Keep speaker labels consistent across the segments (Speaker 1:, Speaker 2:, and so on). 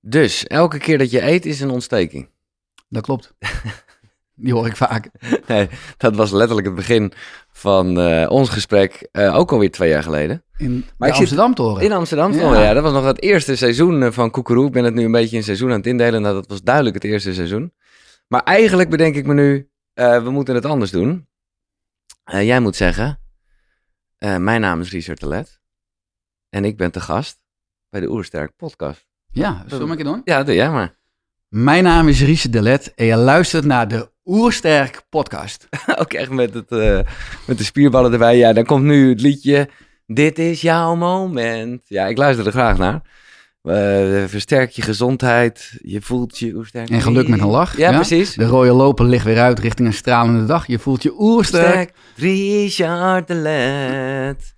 Speaker 1: Dus, elke keer dat je eet is een ontsteking.
Speaker 2: Dat klopt. Die hoor ik vaak.
Speaker 1: Nee, dat was letterlijk het begin van eh, ons gesprek, eh, ook alweer twee jaar geleden.
Speaker 2: In
Speaker 1: Maar
Speaker 2: de
Speaker 1: ik zit
Speaker 2: Amsterdam toren.
Speaker 1: In Amsterdam,
Speaker 2: Ja.
Speaker 1: Dat was nog het eerste seizoen eh, van Koekeroe. Ik ben het nu een beetje in seizoen aan het indelen. Nou, dat was duidelijk het eerste seizoen. Maar eigenlijk bedenk ik me nu, we moeten het anders doen. Jij moet zeggen, mijn naam is Richard de Let. En ik ben te gast bij de Oersterk podcast.
Speaker 2: Ja, zullen we keer doen?
Speaker 1: Ja, doe jij maar.
Speaker 2: Mijn naam is Richard Delet en je luistert naar de Oersterk podcast.
Speaker 1: Ook echt met, het, eh, met de spierballen erbij. Ja, dan komt nu het liedje. Dit is jouw moment. Ja, ik luister er graag naar. Eh, versterk je gezondheid. Je voelt je oersterk.
Speaker 2: En geluk met een lach.
Speaker 1: Ja, precies.
Speaker 2: De rode loper ligt weer uit richting een stralende dag. Je voelt je oersterk.
Speaker 1: Sterk. Richard de Let.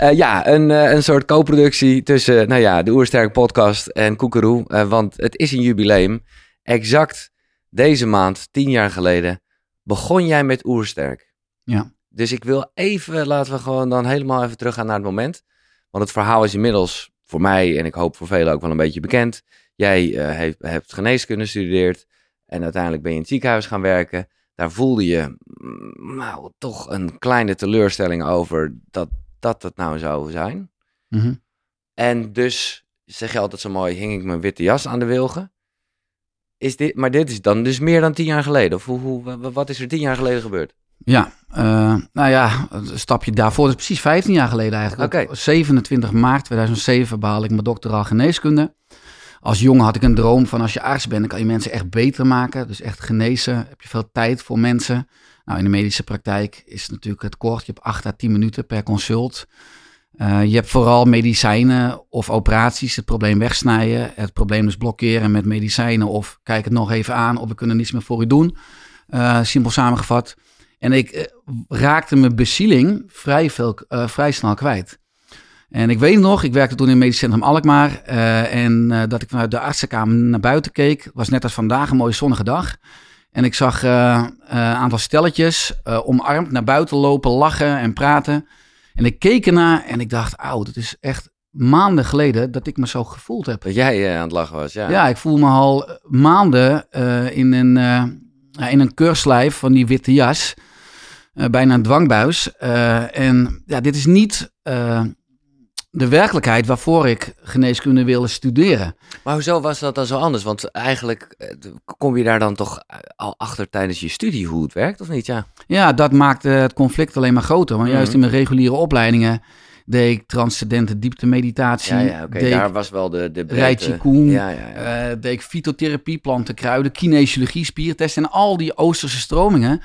Speaker 1: Eh, ja, een, eh, een soort co-productie tussen nou ja, de Oersterk podcast en Koekeroe. Eh, want het is een jubileum. Exact deze maand, tien jaar geleden, begon jij met Oersterk.
Speaker 2: Ja.
Speaker 1: Dus ik wil even, laten we gewoon dan helemaal even teruggaan naar het moment. Want het verhaal is inmiddels voor mij en ik hoop voor velen ook wel een beetje bekend. Jij heeft, hebt geneeskunde gestudeerd en uiteindelijk ben je in het ziekenhuis gaan werken. Daar voelde je mm, nou, toch een kleine teleurstelling over dat dat het nou zou zijn.
Speaker 2: Mhm.
Speaker 1: En dus, zeg je altijd zo mooi, hing ik mijn witte jas aan de wilgen. Is dit, maar dit is dan dus meer dan tien jaar geleden? Of hoe, hoe, wa- wat is er tien jaar geleden gebeurd?
Speaker 2: Ja, eh, nou ja, een stapje daarvoor. Dat is precies 15 jaar geleden eigenlijk. Op 27 maart 2007 behaalde ik mijn doctoraal geneeskunde. Als jongen had ik een droom van als je arts bent, dan kan je mensen echt beter maken. Dus echt genezen. Heb je veel tijd voor mensen. Nou, in de medische praktijk is het natuurlijk het kort. Je hebt 8 à 10 minuten per consult. Eh, je hebt vooral medicijnen of operaties, het probleem wegsnijden, het probleem dus blokkeren met medicijnen of kijk het nog even aan of we kunnen niets meer voor u doen. Eh, simpel samengevat. En ik eh, raakte mijn bezieling vrij, vrij snel kwijt. En ik weet nog, ik werkte toen in het medisch centrum Alkmaar. en dat ik vanuit de artsenkamer naar buiten keek. Was net als vandaag een mooie zonnige dag. En ik zag eh, een aantal stelletjes eh, omarmd naar buiten lopen, lachen en praten. En ik keek ernaar en ik dacht, auw, het is echt maanden geleden dat ik me zo gevoeld heb.
Speaker 1: Dat jij eh, aan het lachen was, ja.
Speaker 2: Ja, ik voel me al eh, maanden eh, in, een, eh, in een keurslijf van die witte jas. Eh, bijna een dwangbuis. Eh, en ja, dit is niet eh, de werkelijkheid waarvoor ik geneeskunde wilde studeren.
Speaker 1: Maar hoezo was dat dan zo anders? Want eigenlijk eh, kom je daar dan toch eh, al achter tijdens je studie hoe het werkt, of niet? Ja.
Speaker 2: Ja, dat maakte het conflict alleen maar groter. Want juist
Speaker 1: Mhm.
Speaker 2: in mijn reguliere opleidingen deed ik transcendente dieptemeditatie.
Speaker 1: Ja, Daar was wel de, de
Speaker 2: Rai
Speaker 1: breedte.
Speaker 2: Qigong,
Speaker 1: Ja, ja, ja.
Speaker 2: eh, deed ik fytotherapie, planten, kruiden, kinesiologie, spiertesten. En al die Oosterse stromingen,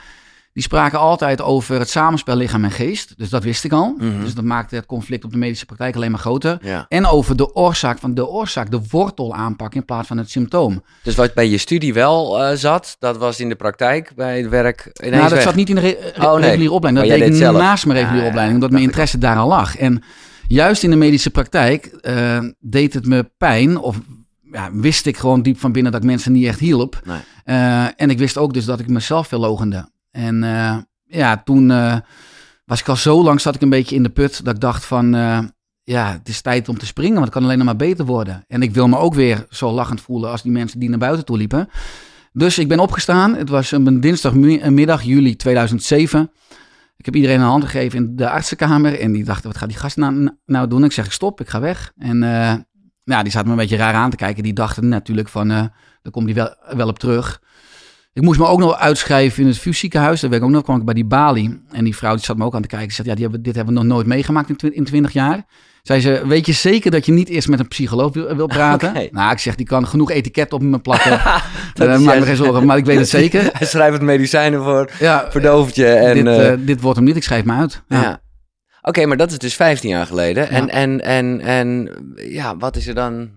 Speaker 2: die spraken altijd over het samenspel lichaam en geest. Dus dat wist ik al.
Speaker 1: Mhm.
Speaker 2: Dus dat maakte het conflict op de medische praktijk alleen maar groter.
Speaker 1: ja.
Speaker 2: En over de oorzaak van de oorzaak, de wortel aanpakken in plaats van het symptoom.
Speaker 1: Dus wat bij je studie wel eh, zat, dat was in de praktijk bij het werk
Speaker 2: nou, dat
Speaker 1: weg.
Speaker 2: zat niet in de re- re-
Speaker 1: Oh, nee.
Speaker 2: reguliere opleiding. Dat deed ik
Speaker 1: zelf.
Speaker 2: naast mijn reguliere
Speaker 1: ja,
Speaker 2: opleiding, omdat mijn
Speaker 1: ik
Speaker 2: interesse daar al lag. En juist in de medische praktijk eh, deed het me pijn, of ja, wist ik gewoon diep van binnen dat ik mensen niet echt hielp.
Speaker 1: Nee.
Speaker 2: Eh, en ik wist ook dus dat ik mezelf verlogende. En eh, ja, toen eh, was ik al zo lang, zat ik een beetje in de put, dat ik dacht van, eh, ja, het is tijd om te springen, want het kan alleen nog maar beter worden. En ik wil me ook weer zo lachend voelen als die mensen die naar buiten toe liepen. Dus ik ben opgestaan. Het was een dinsdagmiddag, juli 2007. Ik heb iedereen een hand gegeven in de artsenkamer. En die dachten, wat gaat die gast nou, nou doen? Ik zeg, stop, ik ga weg. En nou, die zaten me een beetje raar aan te kijken. Die dachten natuurlijk van, daar komt hij wel, wel op terug. Ik moest me ook nog uitschrijven in het VU ziekenhuis. Daar werd ik ook nog, kwam ik bij die balie. En die vrouw die zat me ook aan te kijken. Ze zei, ja, die hebben, dit hebben we nog nooit meegemaakt in, twi- in 20 jaar. Zei ze, weet je zeker dat je niet eerst met een psycholoog wil, wil praten? Nou, ik zeg, die kan genoeg etiket op me plakken.
Speaker 1: Dat
Speaker 2: Daar
Speaker 1: is
Speaker 2: maak me geen zorgen, maar ik weet het zeker.
Speaker 1: Hij schrijft het medicijnen voor,
Speaker 2: Ja,
Speaker 1: verdooft je. En,
Speaker 2: dit,
Speaker 1: eh,
Speaker 2: eh, dit wordt hem niet, ik schrijf me uit.
Speaker 1: ja.
Speaker 2: Ja.
Speaker 1: Oké, maar dat is dus 15 jaar geleden. En,
Speaker 2: Ja.
Speaker 1: en, en, en ja, wat is er dan...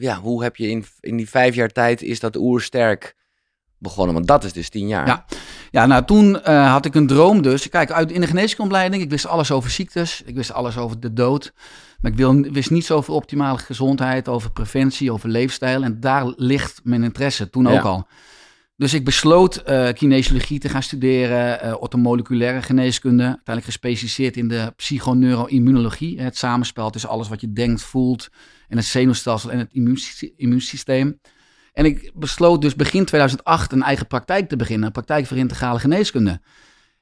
Speaker 1: Ja, hoe heb je in, in die vijf jaar tijd is dat oersterk begonnen? Want dat is dus 10 jaar.
Speaker 2: Ja. Ja, nou toen eh, had ik een droom dus. Kijk, uit, in de geneeskundeopleiding, ik wist alles over ziektes. Ik wist alles over de dood. Maar ik wil, wist niets over optimale gezondheid, over preventie, over leefstijl. En daar ligt mijn interesse toen
Speaker 1: Ja.
Speaker 2: ook al. Dus ik besloot uh, kinesiologie te gaan studeren, uh, orthomoleculaire geneeskunde. Uiteindelijk gespecialiseerd in de psychoneuroimmunologie. Het samenspel tussen alles wat je denkt, voelt en het zenuwstelsel en het immuunsysteem. En ik besloot dus begin 2008 een eigen praktijk te beginnen, een praktijk voor integrale geneeskunde.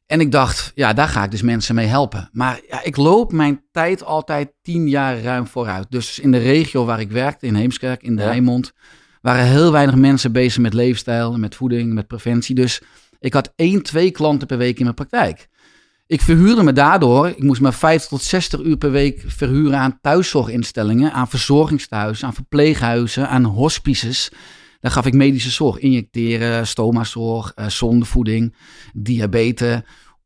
Speaker 2: En ik dacht, ja, daar ga ik dus mensen mee helpen. Maar ja, ik loop mijn tijd altijd tien jaar ruim vooruit. Dus in de regio waar ik werkte, in Heemskerk, in de ja. Waren heel weinig mensen bezig met leefstijl, met voeding, met preventie. Dus ik had één, twee klanten per week in mijn praktijk. Ik verhuurde me daardoor, ik moest me 50 tot 60 uur per week verhuren aan thuiszorginstellingen, aan verzorgingstehuizen, aan verpleeghuizen, aan hospices. Daar gaf ik medische zorg, injecteren, stomazorg, uh, zondevoeding, diabetes.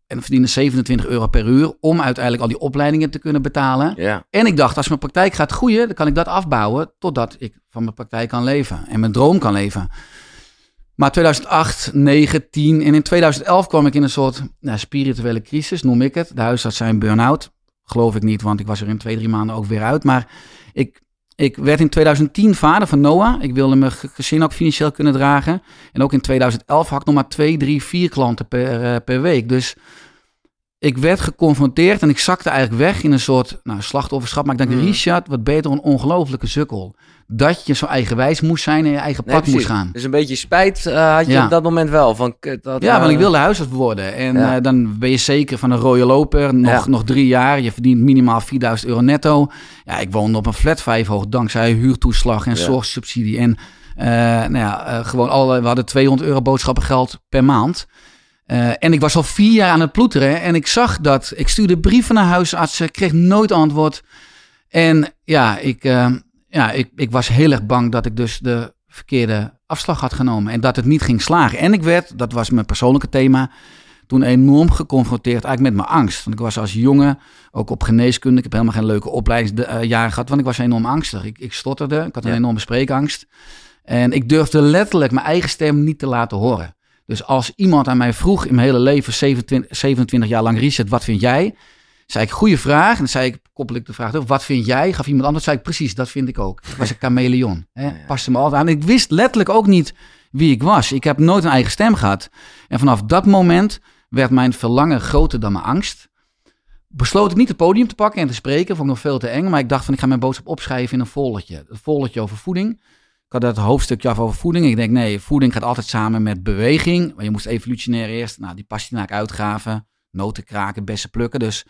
Speaker 2: En verdiende 27 euro per uur om uiteindelijk al die opleidingen te kunnen betalen.
Speaker 1: Ja.
Speaker 2: En ik dacht, als mijn praktijk gaat groeien, dan kan ik dat afbouwen totdat ik van mijn praktijk kan leven en mijn droom kan leven. Maar 2008, 9, 10 en in 2011 kwam ik in een soort nou, spirituele crisis, noem ik het. De huisarts zijn burn-out. Geloof ik niet, want ik was er in twee, drie maanden ook weer uit. Maar ik, ik werd in 2010 vader van Noah. Ik wilde mijn gezin ook financieel kunnen dragen. En ook in 2011 had ik nog maar twee, drie, vier klanten per, uh, per week. Dus ik werd geconfronteerd en ik zakte eigenlijk weg in een soort nou, slachtofferschap. Maar ik dacht, mm. Richard, wat beter een ongelofelijke sukkel. Dat je zo eigenwijs moest zijn en je eigen pad moest gaan.
Speaker 1: Dus een beetje spijt uh, had je ja. op dat moment wel. Van, dat,
Speaker 2: ja, uh, want ik wilde huisarts worden. En ja. uh, dan ben je zeker van een rode loper. Nog, ja. nog drie jaar. Je verdient minimaal 4000 euro netto. Ja, ik woonde op een flat 5 hoog dankzij huurtoeslag en zorgsubsidie. En nou ja, gewoon alle, we hadden 200 euro boodschappengeld per maand. Uh, en ik was al vier jaar aan het ploeteren en ik zag dat. Ik stuurde brieven naar huisartsen, kreeg nooit antwoord. En ja, ik, uh, ja ik, ik was heel erg bang dat ik dus de verkeerde afslag had genomen. En dat het niet ging slagen. En ik werd, dat was mijn persoonlijke thema, toen enorm geconfronteerd eigenlijk met mijn angst. Want ik was als jongen ook op geneeskunde. Ik heb helemaal geen leuke opleidingsjaren gehad, want ik was enorm angstig. Ik, ik stotterde, ik had een ja. enorme spreekangst. En ik durfde letterlijk mijn eigen stem niet te laten horen. Dus als iemand aan mij vroeg in mijn hele leven, 27, 27 jaar lang, Richard, wat vind jij? Zei ik, goede vraag. En dan zei ik, koppel ik de vraag op, wat vind jij? Gaf iemand anders, zei ik, precies, dat vind ik ook. Ik was een chameleon. Hè? Ja, ja. Paste me altijd aan. Ik wist letterlijk ook niet wie ik was. Ik heb nooit een eigen stem gehad. En vanaf dat moment werd mijn verlangen groter dan mijn angst. Besloot ik niet het podium te pakken en te spreken. Vond ik nog veel te eng. Maar ik dacht van, ik ga mijn boodschap opschrijven in een foldertje. Een foldertje over voeding. Ik had het hoofdstukje af over voeding. Ik denk, nee, voeding gaat altijd samen met beweging. Maar je moest evolutionair eerst, nou, die pastinaak uitgraven, noten kraken, bessen plukken. Dus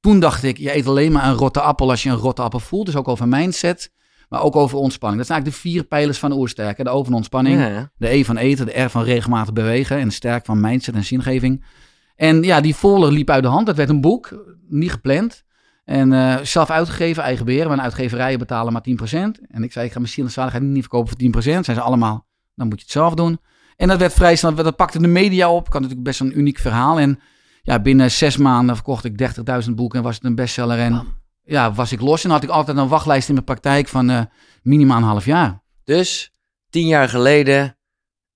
Speaker 2: toen dacht ik, je eet alleen maar een rotte appel als je een rotte appel voelt. Dus ook over mindset, maar ook over ontspanning. Dat zijn eigenlijk de vier pijlers van oersterken. De O van ontspanning, ja, ja. de E van eten, de R van regelmatig bewegen en de sterk van mindset en zingeving. En ja, die folder liep uit de hand. Het werd een boek, niet gepland. En uh, zelf uitgegeven, eigen beheer. Want uitgeverijen betalen maar 10%. En ik zei, ik ga mijn ziel en zaligheid niet verkopen voor 10%. Zijn ze allemaal, dan moet je het zelf doen. En dat werd vrij snel, dat pakte de media op. Ik had natuurlijk best een uniek verhaal. En ja, binnen zes maanden verkocht ik 30.000 boeken en was het een bestseller. En ja, was ik los. En had ik altijd een wachtlijst in mijn praktijk van uh, minimaal een half jaar.
Speaker 1: Dus tien jaar geleden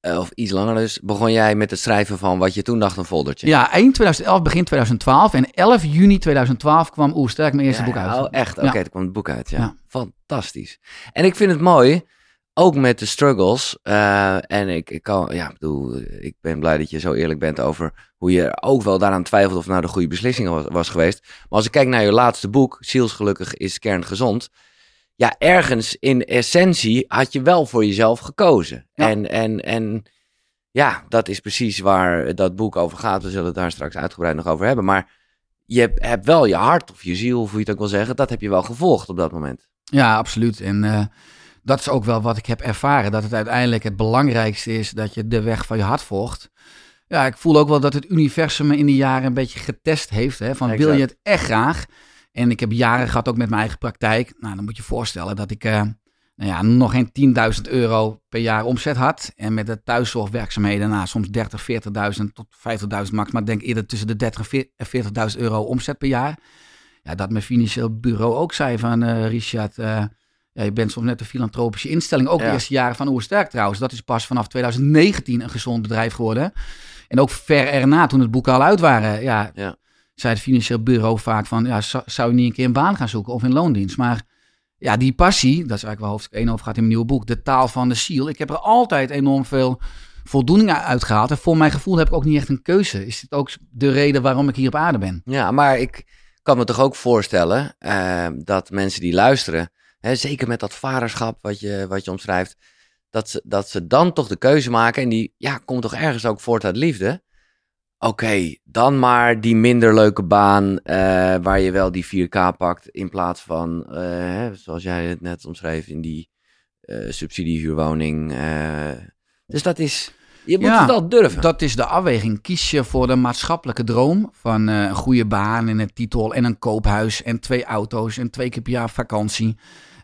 Speaker 1: uh, of iets langer dus, begon jij met het schrijven van wat je toen dacht een foldertje.
Speaker 2: Ja, eind 2011, begin 2012. En 11 juni 2012 kwam Oersterk mijn eerste
Speaker 1: ja,
Speaker 2: boek uit.
Speaker 1: Oh, echt? Oké, okay, ja. kwam het boek uit, ja. ja. Fantastisch. En ik vind het mooi, ook met de struggles. Uh, en ik, ik kan, ja, bedoel, ik ben blij dat je zo eerlijk bent over hoe je ook wel daaraan twijfelt of nou de goede beslissing was, was geweest. Maar als ik kijk naar je laatste boek, Zielsgelukkig is kerngezond ja, ergens in essentie had je wel voor jezelf gekozen. Ja. En, en, en ja, dat is precies waar dat boek over gaat. We zullen het daar straks uitgebreid nog over hebben. Maar je hebt, hebt wel je hart of je ziel, of hoe je het ook wil zeggen, dat heb je wel gevolgd op dat moment.
Speaker 2: Ja, absoluut. En uh, dat is ook wel wat ik heb ervaren. Dat het uiteindelijk het belangrijkste is dat je de weg van je hart volgt. Ja, ik voel ook wel dat het universum me in die jaren een beetje getest heeft. Hè, van exact. wil je het echt graag? En ik heb jaren gehad ook met mijn eigen praktijk. Nou, dan moet je voorstellen dat ik uh, nou ja, nog geen 10.000 euro per jaar omzet had. En met de thuiszorgwerkzaamheden, nou, soms 30, 40.000 tot 50.000 max. Maar ik denk eerder tussen de 30 en 40.000 euro omzet per jaar. Ja, dat mijn financieel bureau ook zei van uh, Richard, uh, ja, je bent soms net een filantropische instelling. Ook ja. de eerste jaren van Oersterk trouwens. Dat is pas vanaf 2019 een gezond bedrijf geworden. En ook ver erna, toen het boeken al uit waren. Ja, ja zei het financieel bureau vaak van, ja, zou je niet een keer een baan gaan zoeken of in loondienst? Maar ja, die passie, dat is eigenlijk wel hoofdstuk 1 over gaat in mijn nieuwe boek, de taal van de ziel. Ik heb er altijd enorm veel voldoening uitgehaald. En voor mijn gevoel heb ik ook niet echt een keuze. Is dit ook de reden waarom ik hier op aarde ben?
Speaker 1: Ja, maar ik kan me toch ook voorstellen uh, dat mensen die luisteren, hè, zeker met dat vaderschap wat je, wat je omschrijft, dat ze, dat ze dan toch de keuze maken. En die ja, komt toch ergens ook voort uit liefde. Oké, dan maar die minder leuke baan uh, waar je wel die 4K pakt in plaats van, uh, zoals jij het net omschreef, in die uh, subsidiehuurwoning. dus dat is, je moet
Speaker 2: Ja,
Speaker 1: het durven.
Speaker 2: Dat is de afweging. Kies je voor de maatschappelijke droom van eh, een goede baan en een titel en een koophuis en twee auto's en twee keer per jaar vakantie.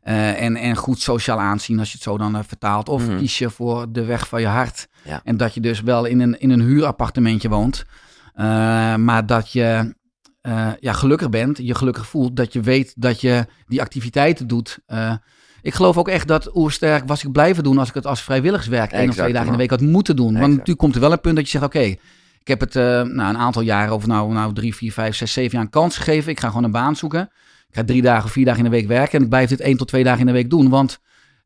Speaker 2: Eh, en, en goed sociaal aanzien als je het zo dan eh, vertaalt. Of
Speaker 1: Mhm.
Speaker 2: kies je voor de weg van je hart.
Speaker 1: Ja.
Speaker 2: En dat je dus wel in een, in een huurappartementje woont. eh, maar dat je ja, gelukkig bent, je gelukkig voelt. Dat je weet dat je die activiteiten doet. Ik geloof ook echt dat Oersterk was ik blijven doen als ik het als vrijwilligerswerk één of twee dagen in de week had moeten doen. Want natuurlijk komt er wel een punt dat je zegt, oké, ik heb het nou, een aantal jaren, of nou, nou drie, vier, vijf, zes, zeven jaar een kans gegeven. Ik ga gewoon een baan zoeken. Ga drie dagen of vier dagen in de week werken. En ik blijf dit één tot twee dagen in de week doen. Want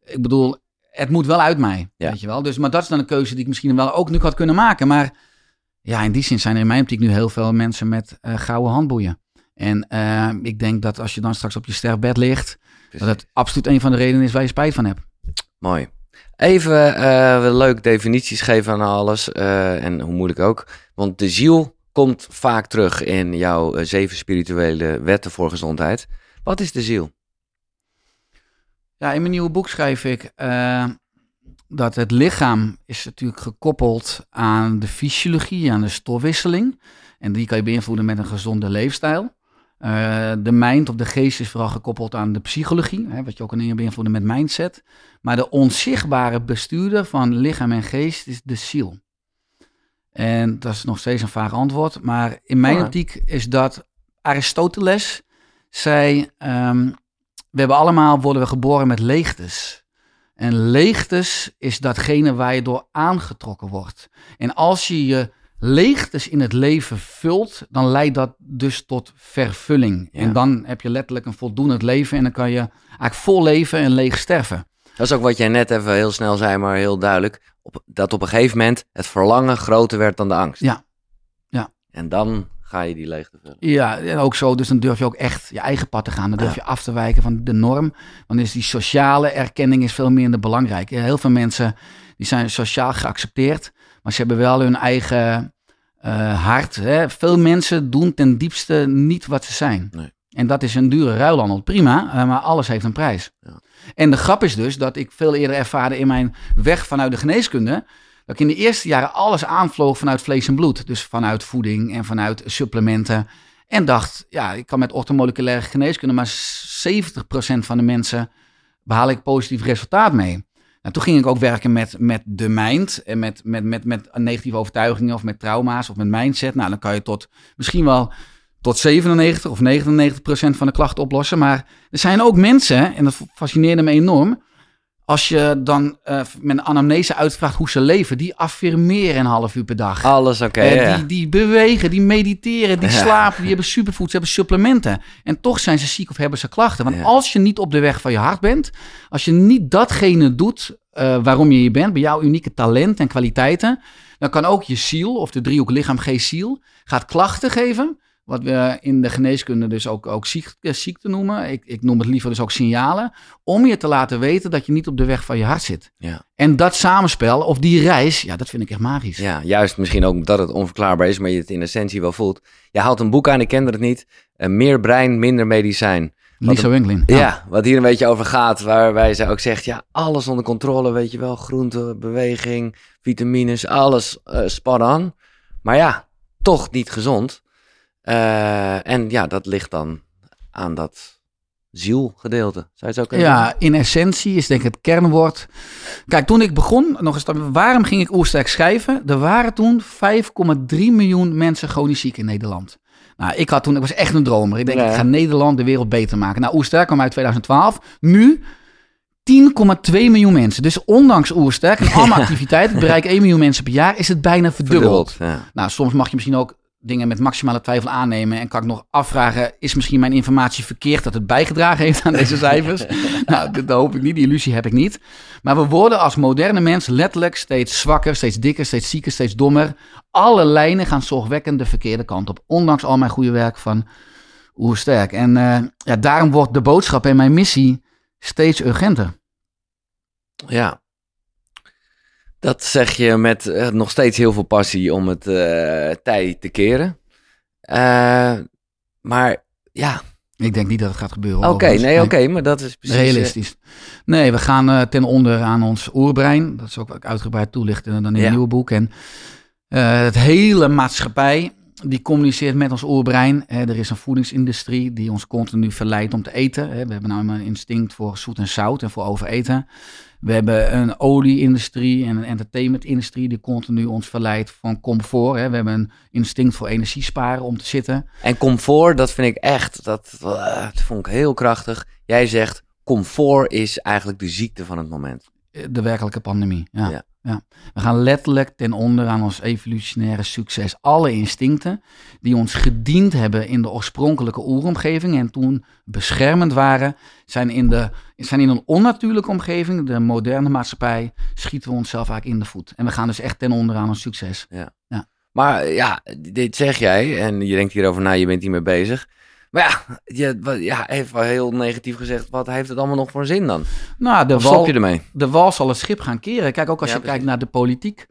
Speaker 2: ik bedoel, het moet wel uit mij.
Speaker 1: Ja.
Speaker 2: Weet je wel? Dus, maar dat is dan een keuze die ik misschien wel ook nu had kunnen maken. Maar ja, in die zin zijn er in mijn optiek nu heel veel mensen met eh, gouden handboeien. En eh, ik denk dat als je dan straks op je sterfbed ligt, dat het absoluut een van de redenen is waar je spijt van hebt.
Speaker 1: Mooi. Even eh leuk definities geven aan alles. en hoe moeilijk ook. Want de ziel komt vaak terug in jouw eh, zeven spirituele wetten voor gezondheid. Wat is de ziel?
Speaker 2: Ja, in mijn nieuwe boek schrijf ik eh, dat het lichaam is natuurlijk gekoppeld aan de fysiologie, aan de stofwisseling. En die kan je beïnvloeden met een gezonde leefstijl. Eh, de mind of de geest is vooral gekoppeld aan de psychologie, hè, wat je ook kan beïnvloeden met mindset. Maar de onzichtbare bestuurder van lichaam en geest is de ziel. En dat is nog steeds een vaag antwoord, maar in mijn
Speaker 1: Ja.
Speaker 2: optiek is dat Aristoteles zei, ehm, we hebben allemaal, worden we geboren met leegtes. En leegtes is datgene waar je door aangetrokken wordt. En als je je leegtes in het leven vult, dan leidt dat dus tot vervulling.
Speaker 1: Ja.
Speaker 2: En dan heb je letterlijk een voldoend leven en dan kan je eigenlijk vol leven en leeg sterven.
Speaker 1: Dat is ook wat jij net even heel snel zei, maar heel duidelijk. Op, dat op een gegeven moment het verlangen groter werd dan de angst.
Speaker 2: Ja. Ja.
Speaker 1: En dan ga je die leegte vullen.
Speaker 2: Ja, en ook zo. Dus dan durf je ook echt je eigen pad te gaan. Dan durf je af te wijken van de norm. Want is die sociale erkenning is veel minder belangrijk. Heel veel mensen die zijn sociaal geaccepteerd, maar ze hebben wel hun eigen eh, hart. Hè. Veel mensen doen ten diepste niet wat ze zijn.
Speaker 1: Nee.
Speaker 2: En dat is een dure ruilhandel. Prima, eh, maar alles heeft een prijs.
Speaker 1: Ja.
Speaker 2: En de grap is dus dat ik veel eerder ervaarde in mijn weg vanuit de geneeskunde. Dat ik in de eerste jaren alles aanvloog vanuit vlees en bloed. Dus vanuit voeding en vanuit supplementen. En dacht, ja, ik kan met orthomoleculaire geneeskunde, maar 70% van de mensen behaal ik positief resultaat mee. Nou, toen ging ik ook werken met, met de mind en met, met, met, met negatieve overtuigingen of met trauma's of met mindset. Nou, dan kan je tot misschien wel tot 97 of 99 procent van de klachten oplossen. Maar er zijn ook mensen, en dat fascineerde me enorm, als je dan eh, met een anamnese uitvraagt hoe ze leven, die affirmeren een half uur per dag.
Speaker 1: Alles oké.
Speaker 2: Eh,
Speaker 1: ja.
Speaker 2: die, die bewegen, die mediteren, die
Speaker 1: Ja.
Speaker 2: slapen, die hebben superfood, ze hebben supplementen. En toch zijn ze ziek of hebben ze klachten. Want
Speaker 1: Ja.
Speaker 2: als je niet op de weg van je hart bent, als je niet datgene doet eh, waarom je hier bent, bij jouw unieke talent en kwaliteiten, dan kan ook je ziel, of de driehoek lichaam, geest, ziel, gaat klachten geven. Wat we in de geneeskunde dus ook, ook ziek, eh, ziekte noemen. Ik, ik noem het liever dus ook signalen. Om je te laten weten dat je niet op de weg van je hart zit.
Speaker 1: Ja.
Speaker 2: En dat samenspel, of die reis, ja, dat vind ik echt magisch.
Speaker 1: Ja, juist misschien ook dat het onverklaarbaar is, maar je het in essentie wel voelt. Je haalt een boek aan, ik kende het niet. Eh, meer brein, minder medicijn.
Speaker 2: Lisa Winklin.
Speaker 1: Ja. wat hier een beetje over gaat, waarbij zij ook zegt, ja, alles onder controle, weet je wel. Groente, beweging, vitamines, alles eh spot on. Maar ja, toch niet gezond. Eh, en ja, dat ligt dan aan dat zielgedeelte. Zou je het zo kunnen
Speaker 2: Ja, in essentie is denk ik het kernwoord. Kijk, toen ik begon, nog eens, waarom ging ik Oersterk schrijven? Er waren toen 5,3 miljoen mensen chronisch ziek in Nederland. Nou, ik had toen, ik was echt een dromer. Ik denk,
Speaker 1: Ja.
Speaker 2: ik ga Nederland de wereld beter maken. Nou, Oersterk kwam uit 2012. Nu 10,2 miljoen mensen. Dus ondanks Oersterk en allemaal activiteiten, ik bereik 1 miljoen mensen per jaar, is het bijna verdubbeld.
Speaker 1: Verdubbeld, ja.
Speaker 2: Nou, soms mag je misschien ook dingen met maximale twijfel aannemen. En kan ik nog afvragen, is misschien mijn informatie verkeerd dat het bijgedragen heeft aan deze cijfers? nou, dat, hoop ik niet, die illusie heb ik niet. Maar we worden als moderne mens letterlijk steeds zwakker, steeds dikker, steeds zieker, steeds dommer. Alle lijnen gaan zorgwekkend de verkeerde kant op. Ondanks al mijn goede werk van sterk. En uh, ja, daarom wordt de boodschap en mijn missie steeds urgenter.
Speaker 1: Ja, dat zeg je met uh, nog steeds heel veel passie om het uh, tij te keren. Uh, maar ja.
Speaker 2: Ik denk niet dat het gaat gebeuren.
Speaker 1: Oké, nee, oké, okay, maar dat is precies...
Speaker 2: Realistisch. Nee, we gaan ten onder aan ons oerbrein. Dat is ook wat ik uitgebreid toelichten dan in ja. het nieuwe boek. En het hele maatschappij die communiceert met ons oerbrein. er is een voedingsindustrie die ons continu verleidt om te eten. We hebben nou een instinct voor zoet en zout en voor overeten. We hebben een olieindustrie en een entertainmentindustrie die continu ons verleidt van comfort. Hè. We hebben een instinct voor energiesparen om te zitten.
Speaker 1: En comfort, dat vind ik echt, dat, eh, dat vond ik heel krachtig. Jij zegt, comfort is eigenlijk de ziekte van het moment.
Speaker 2: De werkelijke pandemie, ja. ja. Ja. We gaan letterlijk ten onder aan ons evolutionaire succes. Alle instincten die ons gediend hebben in de oorspronkelijke oeromgeving en toen beschermend waren, zijn in, de, zijn in een onnatuurlijke omgeving, de moderne maatschappij, schieten we onszelf eigenlijk in de voet. En we gaan dus echt ten onder aan ons succes.
Speaker 1: Ja. ja. Maar ja, dit zeg jij en je denkt hierover na, je bent hiermee bezig. Maar ja, je, ja, even heel negatief gezegd, wat heeft het allemaal nog voor zin dan?
Speaker 2: Nou, de
Speaker 1: wal, je ermee?
Speaker 2: De wal zal het schip gaan keren. Kijk, ook als je kijkt naar de politiek.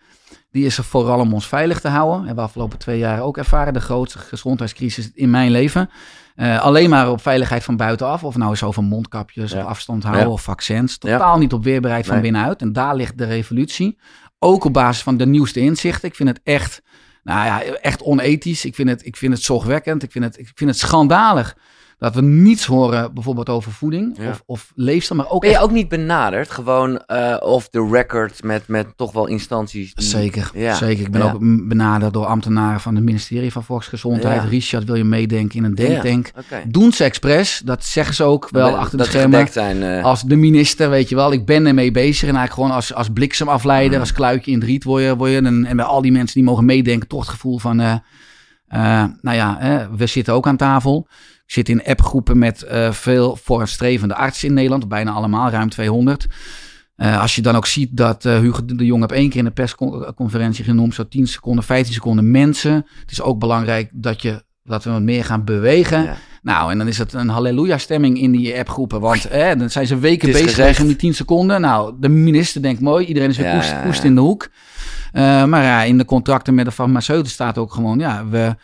Speaker 2: Die is er vooral om ons veilig te houden. En we afgelopen twee jaar ook ervaren. De grootste gezondheidscrisis in mijn leven. Uh, alleen maar op veiligheid van buitenaf. Of nou is over mondkapjes of afstand houden of vaccins. Totaal niet op weerbaarheid van binnenuit. En daar ligt de revolutie. Ook op basis van de nieuwste inzichten. Ik vind het echt nou ja, echt onethisch. Ik vind het, ik vind het zorgwekkend. Ik vind het, ik vind het schandalig dat we niets horen bijvoorbeeld over voeding of, of leefstijl. Maar ook
Speaker 1: ben je ook niet benaderd, gewoon uh, off the record met, met toch wel instanties?
Speaker 2: Zeker, ja. zeker. Ik ben ook benaderd door ambtenaren van het ministerie van Volksgezondheid. Richard, wil je meedenken in een denktank? Okay. Doen ze expres, dat zeggen ze ook wel achter de schermen.
Speaker 1: Zijn, uh...
Speaker 2: Als de minister, weet je wel, ik ben ermee bezig. En eigenlijk gewoon als, als bliksemafleider, mm. als kluitje in het riet word je. Word je en, en bij al die mensen die mogen meedenken, toch het gevoel van... Uh, nou ja, we zitten ook aan tafel. Zit in appgroepen met uh, veel voorstrevende artsen in Nederland, bijna allemaal, ruim 200. Uh, eh, als je dan ook ziet dat uh, Hugo de Jong heb één keer in de persconferentie genoemd, zo 10 seconden, 15 seconden mensen. Het is ook belangrijk dat, je, dat we wat meer gaan bewegen. Nou, en dan is het een halleluja-stemming in die appgroepen. Want eh, dan zijn ze weken bezig om die 10 seconden. Nou, de minister denkt mooi, iedereen is weer ja, poest, in de hoek. Uh, maar ja, in de contracten met de farmaceuten staat ook gewoon, ja, we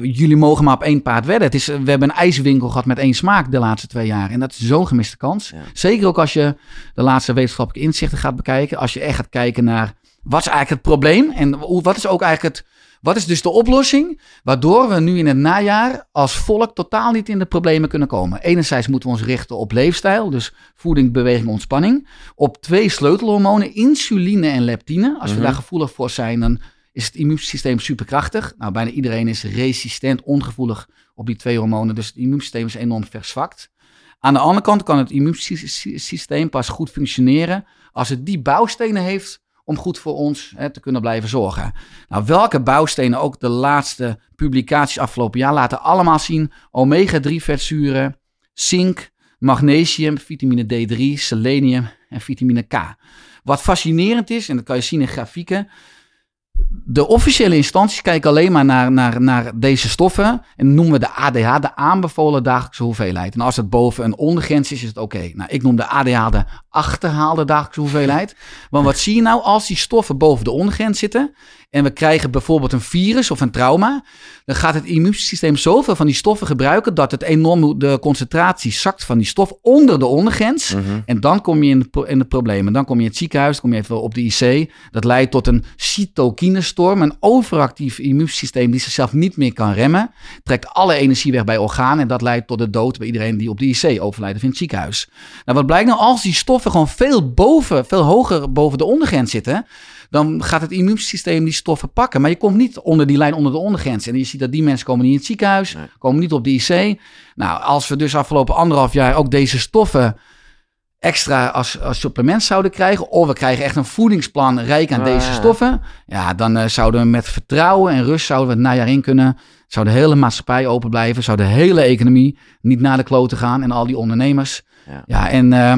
Speaker 2: jullie mogen maar op één paard wedden. Het is, we hebben een ijswinkel gehad met één smaak de laatste twee jaar. En dat is zo'n gemiste kans. Zeker ook als je de laatste wetenschappelijke inzichten gaat bekijken. Als je echt gaat kijken naar wat is eigenlijk het probleem? En wat is ook eigenlijk het. Wat is dus de oplossing? Waardoor we nu in het najaar als volk totaal niet in de problemen kunnen komen. Enerzijds moeten we ons richten op leefstijl, dus voeding, beweging, ontspanning. Op twee sleutelhormonen, insuline en leptine. Als we mhm. daar gevoelig voor zijn, dan is het immuunsysteem superkrachtig. Nou, bijna iedereen is resistent, ongevoelig op die twee hormonen. Dus het immuunsysteem is enorm verzwakt. Aan de andere kant kan het immuunsysteem pas goed functioneren als het die bouwstenen heeft om goed voor ons hè, te kunnen blijven zorgen. Nou, welke bouwstenen ook de laatste publicaties afgelopen jaar laten allemaal zien: omega-3 vetzuren, zink, magnesium, vitamine D3, selenium en vitamine K. Wat fascinerend is, en dat kan je zien in grafieken, de officiële instanties kijken alleen maar naar, naar, naar deze stoffen en noemen we de ADH de aanbevolen dagelijkse hoeveelheid. En als het boven een ondergrens is, is het oké. Nou, ik noem de ADH de achterhaalde dagelijkse hoeveelheid. Want wat zie je nou als die stoffen boven de ondergrens zitten en we krijgen bijvoorbeeld een virus of een trauma, dan gaat het immuunsysteem zoveel van die stoffen gebruiken dat het enorm de concentratie zakt van die stof onder de ondergrens. Mhm. En dan kom je in de, in de problemen. Dan kom je in het ziekenhuis, kom je even op de IC. Dat leidt tot een cytokinestorm, een overactief immuunsysteem die zichzelf niet meer kan remmen. Trekt alle energie weg bij organen en dat leidt tot de dood bij iedereen die op de IC overlijdt of in het ziekenhuis. Nou, wat blijkt nou als die stoffen gewoon veel boven, veel hoger boven de ondergrens zitten? dan gaat het immuunsysteem die stoffen pakken. Maar je komt niet onder die lijn, onder de ondergrens. En je ziet dat die mensen komen niet in het ziekenhuis, komen niet op de IC. Nou, als we dus afgelopen anderhalf jaar ook deze stoffen extra als, als supplement zouden krijgen. Of we krijgen echt een voedingsplan rijk aan
Speaker 1: Ah,
Speaker 2: deze stoffen. Ja, dan eh, zouden we met vertrouwen en rust zouden we het najaar in kunnen. Zou de hele maatschappij open blijven. Zou de hele economie niet naar de kloten gaan. En al die ondernemers.
Speaker 1: Ja.
Speaker 2: Ja, en eh,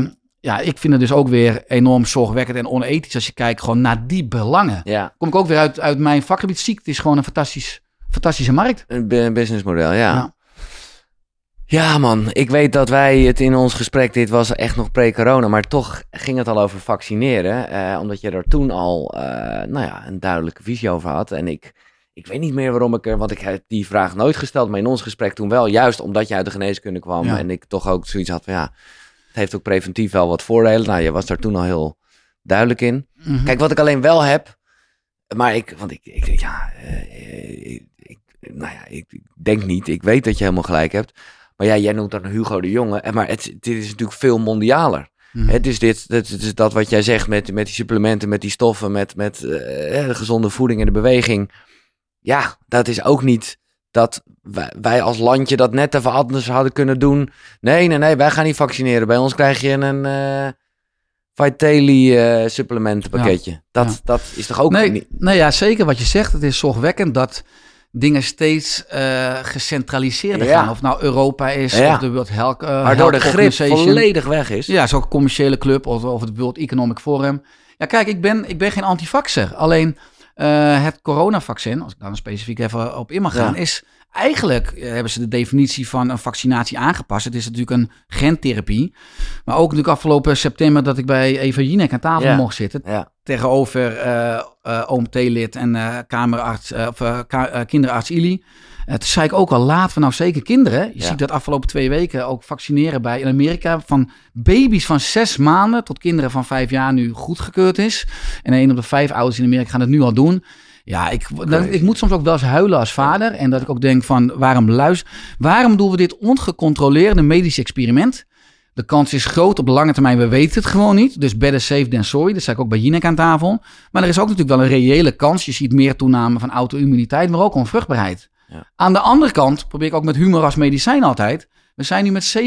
Speaker 2: ja, ik vind het dus ook weer enorm zorgwekkend en onethisch als je kijkt gewoon naar die belangen.
Speaker 1: Ja,
Speaker 2: Kom ik ook weer uit, uit mijn vakgebied. Ziekte is gewoon een fantastisch, fantastische markt.
Speaker 1: een bu- businessmodel, ja.
Speaker 2: Ja.
Speaker 1: Ja, man. Ik weet dat wij het in ons gesprek, dit was echt nog pre-corona, maar toch ging het al over vaccineren. eh, omdat je er toen al, eh, nou ja, een duidelijke visie over had. En ik, ik weet niet meer waarom ik er, want ik heb die vraag nooit gesteld, maar in ons gesprek toen wel. Juist omdat je uit de geneeskunde kwam
Speaker 2: Ja.
Speaker 1: en ik toch ook zoiets had van, ja, het heeft ook preventief wel wat voordelen. Nou, je was daar toen al heel duidelijk in.
Speaker 2: Mhm.
Speaker 1: Kijk, wat ik alleen wel heb, maar ik, want ik, ik ja, eh, ik, ik- nou ja, ik denk niet, ik weet dat je helemaal gelijk hebt. Maar ja, jij noemt dan Hugo de Jonge, maar het, dit is natuurlijk veel mondialer.
Speaker 2: Mhm.
Speaker 1: Het is dit, het is dat wat jij zegt met, met die supplementen, met die stoffen, met, met eh, de gezonde voeding en de beweging. Ja, dat is ook niet dat wij, wij als landje dat net even anders hadden kunnen doen. Nee, nee, nee, wij gaan niet vaccineren. Bij ons krijg je een eh Vitaly eh supplementenpakketje. Dat,
Speaker 2: ja.
Speaker 1: dat is toch ook
Speaker 2: nee,
Speaker 1: niet...
Speaker 2: nee, ja, zeker wat je zegt. Het is zorgwekkend dat dingen steeds eh gecentraliseerder
Speaker 1: Ja.
Speaker 2: gaan. Of nou Europa is,
Speaker 1: Ja.
Speaker 2: of de World Health, eh,
Speaker 1: Waardoor de grip volledig weg is.
Speaker 2: Ja, zo'n commerciële club of, of het World Economic Forum. Ja, kijk, ik ben, ik ben geen antivaxer. Alleen het coronavaccin, als ik daar specifiek even op in mag gaan,
Speaker 1: Ja.
Speaker 2: is eigenlijk eh, hebben ze de definitie van een vaccinatie aangepast. Het is natuurlijk een gentherapie. Maar ook natuurlijk afgelopen september dat ik bij Eva Jinek aan tafel
Speaker 1: Ja.
Speaker 2: mocht zitten.
Speaker 1: Ja,
Speaker 2: Tegenover eh eh OMT-lid en kamerarts, of, ka- kinderarts Ili. Uh, toen zei ik ook al, laten we nou zeker kinderen. Je
Speaker 1: Ja.
Speaker 2: ziet dat afgelopen twee weken ook vaccineren bij in Amerika. Van baby's van zes maanden tot kinderen van vijf jaar nu goedgekeurd is. En een op de vijf ouders in Amerika gaan het nu al doen. Ja, ik, dan, ik moet soms ook wel eens huilen als vader. En dat ik ook denk van, waarom luister... Waarom doen we dit ongecontroleerde medisch experiment? De kans is groot op de lange termijn, we weten het gewoon niet. Dus better safe than sorry, dat zei ik ook bij Jinek aan tafel. Maar er is ook natuurlijk wel een reële kans. Je ziet meer toename van auto-immuniteit, maar ook onvruchtbaarheid.
Speaker 1: Ja.
Speaker 2: Aan de andere kant probeer ik ook met humor als medicijn altijd. We zijn nu met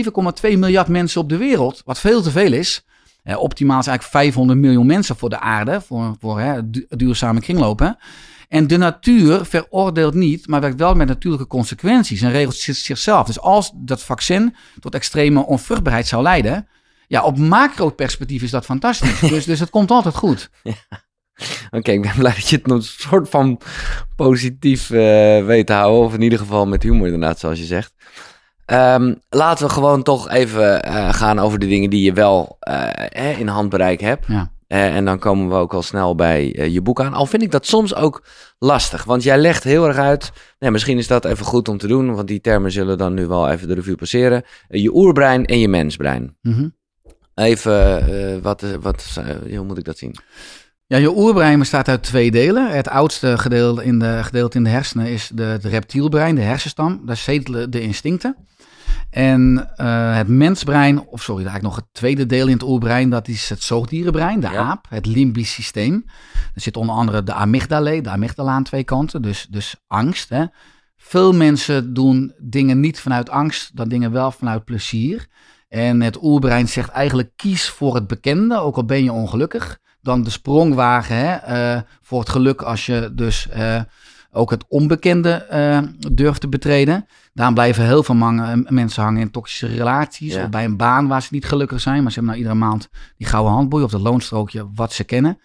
Speaker 2: 7,2 miljard mensen op de wereld, wat veel te veel is. Eh, optimaal is eigenlijk 500 miljoen mensen voor de aarde, voor, voor hè, du- duurzame kringlopen. En de natuur veroordeelt niet, maar werkt wel met natuurlijke consequenties en regelt zich- zichzelf. Dus als dat vaccin tot extreme onvruchtbaarheid zou leiden, ja, op macro-perspectief is dat fantastisch. dus, dus het komt altijd goed.
Speaker 1: oké, ik ben blij dat je het nog een soort van positief eh, weet te houden. Of in ieder geval met humor inderdaad, zoals je zegt. Ehm, laten we gewoon toch even eh, gaan over de dingen die je wel eh, hè, in handbereik hebt.
Speaker 2: Ja.
Speaker 1: Eh, en dan komen we ook al snel bij eh, je boek aan. Al vind ik dat soms ook lastig. Want jij legt heel erg uit. Nou, misschien is dat even goed om te doen. Want die termen zullen dan nu wel even de revue passeren. Eh, je oerbrein en je mensbrein.
Speaker 2: Mhm.
Speaker 1: Even, wat, wat, hoe moet ik dat zien?
Speaker 2: Ja, je oerbrein bestaat uit twee delen. Het oudste gedeelte in de, gedeelte in de hersenen is de, het reptielbrein, de hersenstam. Daar zetelen de instincten. En eh, het mensbrein, of sorry, eigenlijk nog het tweede deel in het oerbrein, dat is het zoogdierenbrein, de
Speaker 1: Ja.
Speaker 2: aap, het limbisch systeem. Er zit onder andere de amygdala, de amygdala aan twee kanten, dus, dus angst. Hè. Veel mensen doen dingen niet vanuit angst, dan dingen wel vanuit plezier. En het oerbrein zegt eigenlijk kies voor het bekende, ook al ben je ongelukkig. Dan de sprong wagen hè, eh, voor het geluk als je dus eh, ook het onbekende eh, durft te betreden. Daarom blijven heel veel mangen- mensen hangen in toxische relaties
Speaker 1: Ja.
Speaker 2: of bij een baan waar ze niet gelukkig zijn. Maar ze hebben nou iedere maand die gouden handboei of dat loonstrookje wat ze kennen.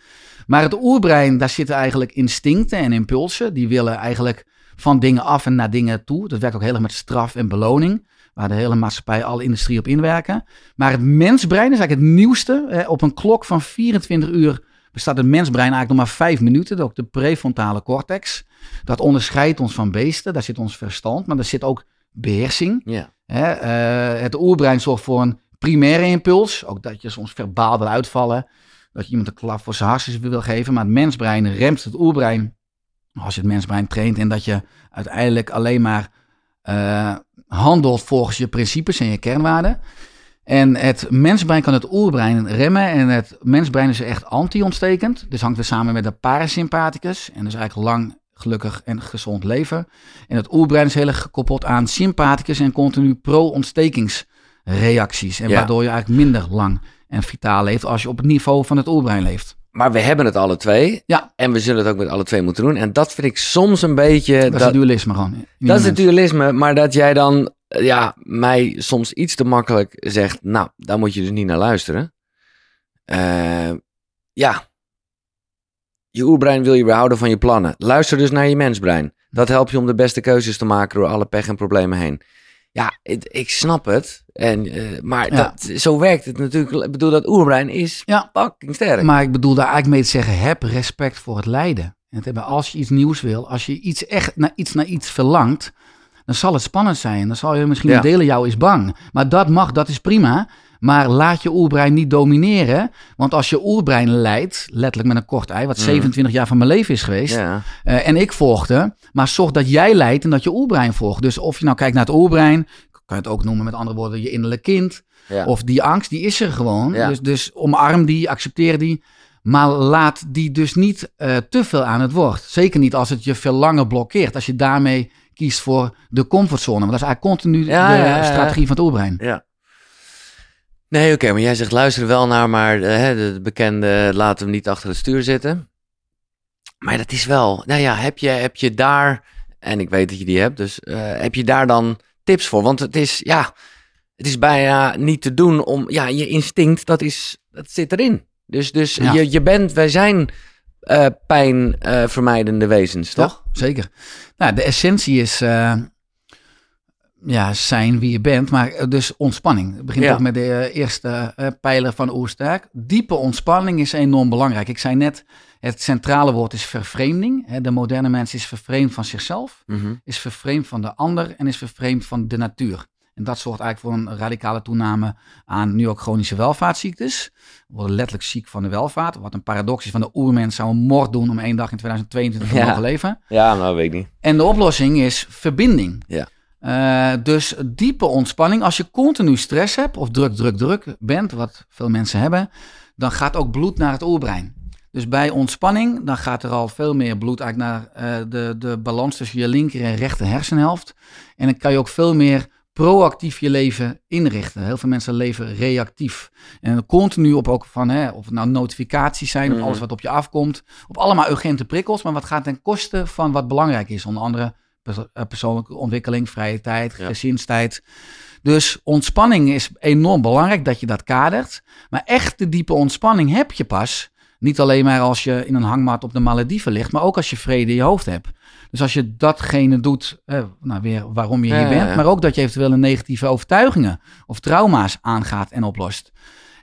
Speaker 2: Maar het oerbrein, daar zitten eigenlijk instincten en impulsen. Die willen eigenlijk van dingen af en naar dingen toe. Dat werkt ook heel erg met straf en beloning. Waar de hele maatschappij, alle industrie op inwerken. Maar het mensbrein is eigenlijk het nieuwste. Eh, op een klok van 24 uur bestaat het mensbrein eigenlijk nog maar 5 minuten. Ook de prefrontale cortex. Dat onderscheidt ons van beesten. Daar zit ons verstand, maar daar zit ook beheersing.
Speaker 1: Ja.
Speaker 2: Hè, eh, het oerbrein zorgt voor een primaire impuls. Ook dat je soms verbaal wil uitvallen. Dat je iemand een klap voor zijn hartjes wil geven. Maar het mensbrein remt het oerbrein. Als je het mensbrein traint. En dat je uiteindelijk alleen maar eh, handelt volgens je principes en je kernwaarden. En het mensbrein kan het oerbrein remmen. En het mensbrein is echt anti-ontstekend. Dus hangt weer samen met de parasympathicus. En dus eigenlijk lang, gelukkig en gezond leven. En het oerbrein is heel erg gekoppeld aan sympathicus en continu pro-ontstekingsreacties. En
Speaker 1: Ja.
Speaker 2: waardoor je eigenlijk minder lang en vitaal leeft als je op het niveau van het oerbrein leeft.
Speaker 1: Maar we hebben het alle twee.
Speaker 2: Ja.
Speaker 1: En we zullen het ook met alle twee moeten doen. En dat vind ik soms een beetje...
Speaker 2: Dat, is het dualisme gewoon.
Speaker 1: Dat is het dualisme, maar dat jij dan ja, mij soms iets te makkelijk zegt, nou, daar moet je dus niet naar luisteren. Eh, ja, je oerbrein wil je weerhouden van je plannen. Luister dus naar je mensbrein. Dat helpt je om de beste keuzes te maken door alle pech en problemen heen. Ja, ik snap het. En, eh, maar
Speaker 2: Ja.
Speaker 1: dat, zo werkt het natuurlijk. Ik bedoel, dat oerbrein is
Speaker 2: Ja.
Speaker 1: fucking sterk.
Speaker 2: Maar ik bedoel daar eigenlijk mee te zeggen, heb respect voor het lijden. En het hebben, als je iets nieuws wil, als je iets echt naar iets, naar iets verlangt, dan zal het spannend zijn. Dan zal je misschien
Speaker 1: Ja.
Speaker 2: in jou is bang. Maar dat mag, dat is prima. Maar laat je oerbrein niet domineren. Want als je oerbrein leidt, letterlijk met een kort ei, wat
Speaker 1: Mhm.
Speaker 2: 27 jaar van mijn leven is geweest.
Speaker 1: ja.
Speaker 2: eh, en ik volgde. Maar zorg dat jij leidt en dat je oerbrein volgt. Dus of je nou kijkt naar het oerbrein, kan je het ook noemen met andere woorden, je innerlijk kind.
Speaker 1: Ja.
Speaker 2: Of die angst, die is er gewoon.
Speaker 1: Ja.
Speaker 2: Dus, dus omarm die, accepteer die. Maar laat die dus niet eh, te veel aan het woord. Zeker niet als het je veel langer blokkeert. Als je daarmee kiest voor de comfortzone. Want dat is eigenlijk continu
Speaker 1: Ja,
Speaker 2: de strategie van het oerbrein.
Speaker 1: Ja. Nee, oké, maar jij zegt luister er wel naar, maar eh, hè, de bekende laat hem niet achter het stuur zitten. Maar dat is wel, nou ja, heb je, heb je daar, en ik weet dat je die hebt, dus eh, heb je daar dan tips voor? Want het is, ja, het is bijna niet te doen om, ja, je instinct, dat, is, dat zit erin. Dus, dus
Speaker 2: Ja.
Speaker 1: je, je bent, wij zijn eh pijnvermijdende wezens, toch?
Speaker 2: Ja, zeker. Nou, de essentie is ja, zijn wie je bent, maar eh, dus ontspanning. Het begint
Speaker 1: Ja.
Speaker 2: ook met de eh, eerste eh, pijler van Oersterk. Diepe ontspanning is enorm belangrijk. Ik zei net, het centrale woord is vervreemding. Hè, De moderne mens is vervreemd van zichzelf,
Speaker 1: Mhm.
Speaker 2: is vervreemd van de ander en is vervreemd van de natuur. En dat zorgt eigenlijk voor een radicale toename aan nu ook chronische welvaartsziektes. We worden letterlijk ziek van de welvaart. Wat een paradox is van de oermens zou een moord doen om één dag in 2022 te
Speaker 1: Ja.
Speaker 2: mogen leven.
Speaker 1: Ja, nou weet ik niet.
Speaker 2: En de oplossing is verbinding.
Speaker 1: Ja.
Speaker 2: Eh, dus diepe ontspanning. Als je continu stress hebt of druk, druk, druk bent, wat veel mensen hebben, dan gaat ook bloed naar het oerbrein. Dus bij ontspanning, dan gaat er al veel meer bloed eigenlijk naar eh, de, de balans tussen je linker en rechter hersenhelft. En dan kan je ook veel meer proactief je leven inrichten. Heel veel mensen leven reactief. En continu op ook van, hè, of het nou notificaties zijn, of
Speaker 1: Mhm.
Speaker 2: alles wat op je afkomt. Op allemaal urgente prikkels, maar wat gaat ten koste van wat belangrijk is. Onder andere persoonlijke ontwikkeling, vrije tijd,
Speaker 1: Ja.
Speaker 2: gezinstijd. Dus ontspanning is enorm belangrijk dat je dat kadert. Maar echte diepe ontspanning heb je pas. Niet alleen maar als je in een hangmat op de Malediven ligt, maar ook als je vrede in je hoofd hebt. Dus als je datgene doet, eh, nou weer waarom je hier
Speaker 1: ja,
Speaker 2: bent,
Speaker 1: ja.
Speaker 2: maar ook dat je eventueel een negatieve overtuigingen of trauma's aangaat en oplost.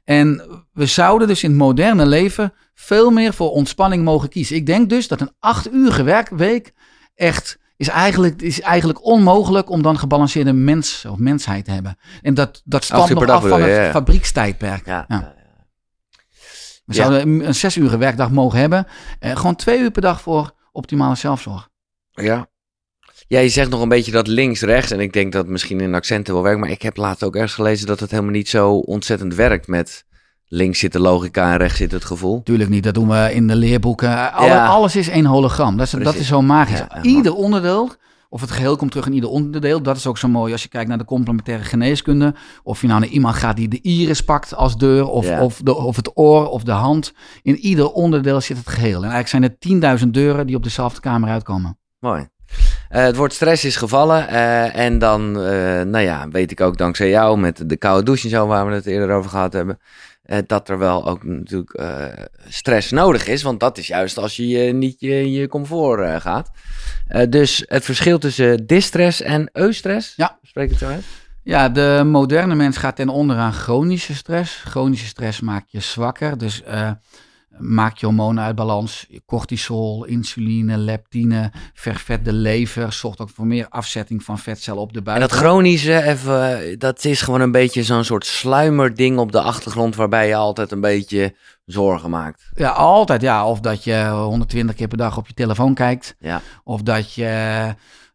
Speaker 2: En we zouden dus in het moderne leven veel meer voor ontspanning mogen kiezen. Ik denk dus dat een acht uur werkweek echt is eigenlijk, is eigenlijk onmogelijk om dan gebalanceerde mens of mensheid te hebben. En dat, dat stamt nog af van het
Speaker 1: ja, ja.
Speaker 2: fabriekstijdperk.
Speaker 1: Ja.
Speaker 2: Ja. We zouden een- zes uur werkdag mogen hebben. Eh, gewoon twee uur per dag voor optimale zelfzorg.
Speaker 1: Ja. Ja, je zegt nog een beetje dat links-rechts. En ik denk dat misschien in accenten wel werkt. Maar ik heb laatst ook ergens gelezen dat het helemaal niet zo ontzettend werkt met links zit de logica en rechts zit het gevoel.
Speaker 2: Tuurlijk niet, dat doen we in de leerboeken. Alle-
Speaker 1: Ja.
Speaker 2: Alles is één hologram. Dat is, dat is zo magisch.
Speaker 1: Ja,
Speaker 2: ieder onderdeel, of het geheel komt terug in ieder onderdeel. Dat is ook zo mooi als je kijkt naar de complementaire geneeskunde. Of je nou naar iemand gaat die de iris pakt als deur. Of,
Speaker 1: Ja.
Speaker 2: of, de, of het oor of de hand. In ieder onderdeel zit het geheel. En eigenlijk zijn er 10.000 deuren die op dezelfde kamer uitkomen.
Speaker 1: Mooi. Eh, het woord stress is gevallen. eh, en dan, eh, nou ja, weet ik ook dankzij jou met de koude douche en zo, waar we het eerder over gehad hebben. Eh, dat er wel ook natuurlijk eh, stress nodig is. Want dat is juist als je eh, niet je, in je comfort gaat. Dus het verschil tussen distress en eustress.
Speaker 2: Ja.
Speaker 1: Spreek het zo uit?
Speaker 2: Ja, de moderne mens gaat ten onder aan chronische stress. Chronische stress maakt je zwakker. Dus eh, maakt je hormonen uit balans. Cortisol, insuline, leptine, vervet de lever. Zorgt ook voor meer afzetting van vetcellen op de
Speaker 1: En
Speaker 2: buik.
Speaker 1: dat chronische, even, eh, dat is gewoon een beetje zo'n soort sluimerding op de achtergrond waarbij je altijd een beetje zorgen maakt.
Speaker 2: Ja, altijd. Ja, of dat je 120 keer per dag op je telefoon kijkt.
Speaker 1: Ja.
Speaker 2: Of dat je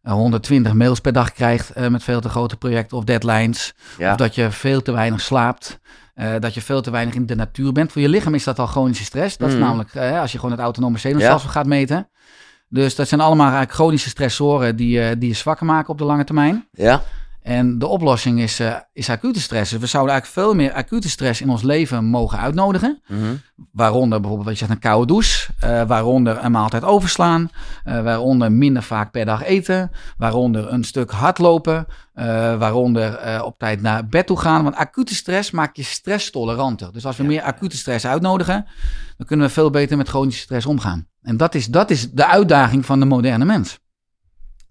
Speaker 2: eh, 120 mails per dag krijgt eh, met veel te grote projecten of deadlines.
Speaker 1: Ja.
Speaker 2: Of dat je veel te weinig slaapt. Eh, dat je veel te weinig in de natuur bent. Voor je lichaam is dat al chronische stress. Dat is
Speaker 1: Mhm.
Speaker 2: namelijk eh, als je gewoon het autonome zenuwstelsel gaat meten. Dus dat zijn allemaal eigenlijk chronische stressoren die, eh, die je zwakker maken op de lange termijn.
Speaker 1: Ja?
Speaker 2: En de oplossing is, uh, is acute stress. Dus we zouden eigenlijk veel meer acute stress in ons leven mogen uitnodigen.
Speaker 1: Mhm.
Speaker 2: Waaronder bijvoorbeeld, wat je zegt, een koude douche. eh, waaronder een maaltijd overslaan. eh, waaronder minder vaak per dag eten. Waaronder een stuk hardlopen. eh, waaronder eh, op tijd naar bed toe gaan. Want acute stress maakt je stresstoleranter. Dus als we
Speaker 1: Ja.
Speaker 2: meer acute stress uitnodigen, dan kunnen we veel beter met chronische stress omgaan. En dat is, dat is de uitdaging van de moderne mens.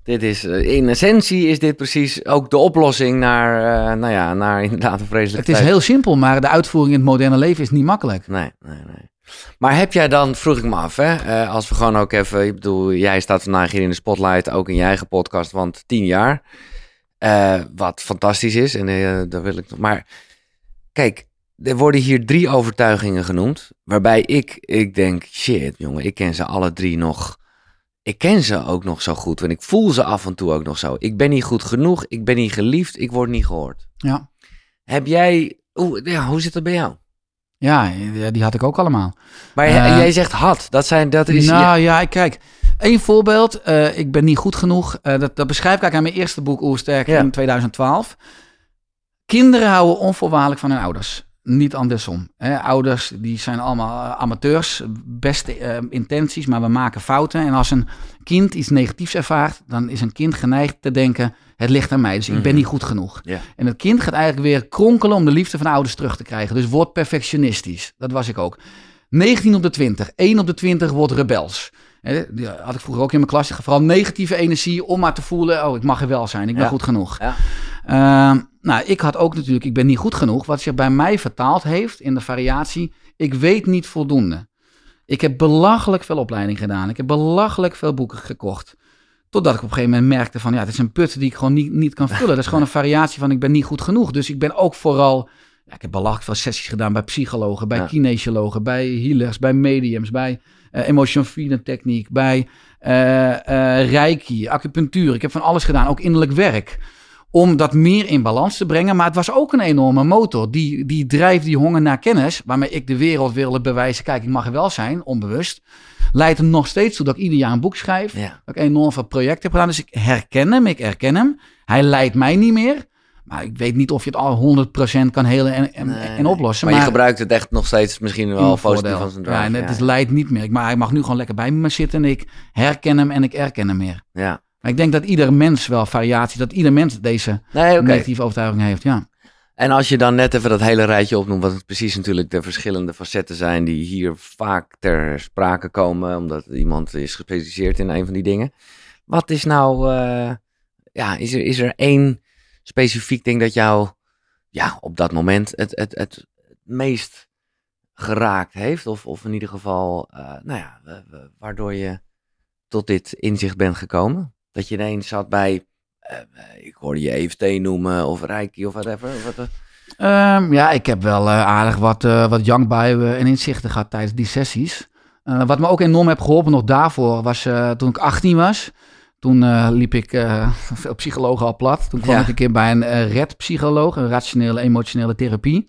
Speaker 1: Dit is, eh, in essentie is dit precies ook de oplossing naar, eh, nou ja, naar inderdaad een vreselijke
Speaker 2: Het is
Speaker 1: tijd.
Speaker 2: heel simpel, maar de uitvoering in het moderne leven is niet makkelijk.
Speaker 1: Nee, nee, nee. Maar heb jij dan, vroeg ik me af, hè, eh, als we gewoon ook even, ik bedoel, jij staat vandaag hier in de spotlight, ook in je eigen podcast, want tien jaar, wat fantastisch is, en daar wil ik nog, maar kijk, er worden hier drie overtuigingen genoemd, waarbij ik, ik denk, shit jongen, ik ken ze alle drie nog, ik ken ze ook nog zo goed, want ik voel ze af en toe ook nog zo. Ik ben niet goed genoeg, ik ben niet geliefd, ik word niet gehoord.
Speaker 2: Ja,
Speaker 1: Heb jij, hoe, ja, hoe zit dat bij jou?
Speaker 2: ja die had ik ook allemaal.
Speaker 1: Maar
Speaker 2: Eh,
Speaker 1: jij zegt had, dat, zijn, dat is...
Speaker 2: nou ja, kijk. Eén voorbeeld. eh, ik ben niet goed genoeg. eh, dat, dat beschrijf ik eigenlijk aan mijn eerste boek Oersterk
Speaker 1: Ja.
Speaker 2: in 2012. Kinderen houden onvoorwaardelijk van hun ouders. Niet andersom. Hè. Ouders die zijn allemaal eh, amateurs. Beste eh, intenties, maar we maken fouten. En als een kind iets negatiefs ervaart, dan is een kind geneigd te denken... het ligt aan mij, dus ik ben
Speaker 1: Mhm.
Speaker 2: niet goed genoeg. En het kind gaat eigenlijk weer kronkelen om de liefde van de ouders terug te krijgen. Dus wordt perfectionistisch. Dat was ik ook. 19 op de 20. 1 op de 20 wordt rebels. Die had ik vroeger ook in mijn klas. Vooral negatieve energie om maar te voelen... oh, ik mag er wel zijn, ik ben
Speaker 1: Ja.
Speaker 2: goed genoeg.
Speaker 1: Ja.
Speaker 2: Ehm, nou, ik had ook natuurlijk... ik ben niet goed genoeg. Wat zich bij mij vertaald heeft in de variatie... ik weet niet voldoende. Ik heb belachelijk veel opleiding gedaan. Ik heb belachelijk veel boeken gekocht. Totdat ik op een gegeven moment merkte van... ja, het is een put die ik gewoon niet, niet kan vullen. Dat is gewoon een variatie van ik ben niet goed genoeg. Dus ik ben ook vooral... Ja, ik heb belachelijk veel sessies gedaan bij psychologen, bij
Speaker 1: Ja.
Speaker 2: kinesiologen, bij healers, bij mediums, bij eh emotion freedom techniek, bij eh, eh, reiki, acupunctuur. Ik heb van alles gedaan, ook innerlijk werk. Om dat meer in balans te brengen. Maar het was ook een enorme motor. Die, die drijf, die honger naar kennis, waarmee ik de wereld wilde bewijzen. Kijk, ik mag er wel zijn, onbewust. Leidt er nog steeds toe dat ik ieder jaar een boek schrijf.
Speaker 1: Ja.
Speaker 2: Dat ik enorm veel projecten heb gedaan. Dus ik herken hem, ik herken hem. Hij leidt mij niet meer. Maar ik weet niet of je het al 100% kan helen en, en,
Speaker 1: Nee,
Speaker 2: en
Speaker 1: nee.
Speaker 2: oplossen.
Speaker 1: Maar, je gebruikt het echt nog steeds misschien wel positief van zijn drive.
Speaker 2: Ja, en het leidt niet meer. Maar hij mag nu gewoon lekker bij me zitten. En ik herken hem en ik erken hem meer.
Speaker 1: ja.
Speaker 2: Maar ik denk dat ieder mens wel variatie, dat ieder mens deze
Speaker 1: Nee,
Speaker 2: negatieve overtuiging heeft. Ja.
Speaker 1: En als je dan net even dat hele rijtje opnoemt, wat het precies natuurlijk de verschillende facetten zijn die hier vaak ter sprake komen, omdat iemand is gespecialiseerd in een van die dingen. Wat is nou, eh, ja, is er, is er één specifiek ding dat jou, ja, op dat moment het, het, het meest geraakt heeft? Of, of in ieder geval, eh, nou ja, wa- wa- waardoor je tot dit inzicht bent gekomen? Dat je ineens zat bij, eh, ik hoorde je EFT noemen of Reiki of whatever. Wat,
Speaker 2: Ehm, ja, ik heb wel eh, aardig wat, wat jankbuien en inzichten gehad tijdens die sessies. Wat me ook enorm heeft geholpen nog daarvoor was toen ik 18 was. Toen liep ik eh, veel psychologen al plat. Toen kwam
Speaker 1: Ja.
Speaker 2: ik een keer bij een RED-psycholoog, een rationele emotionele therapie.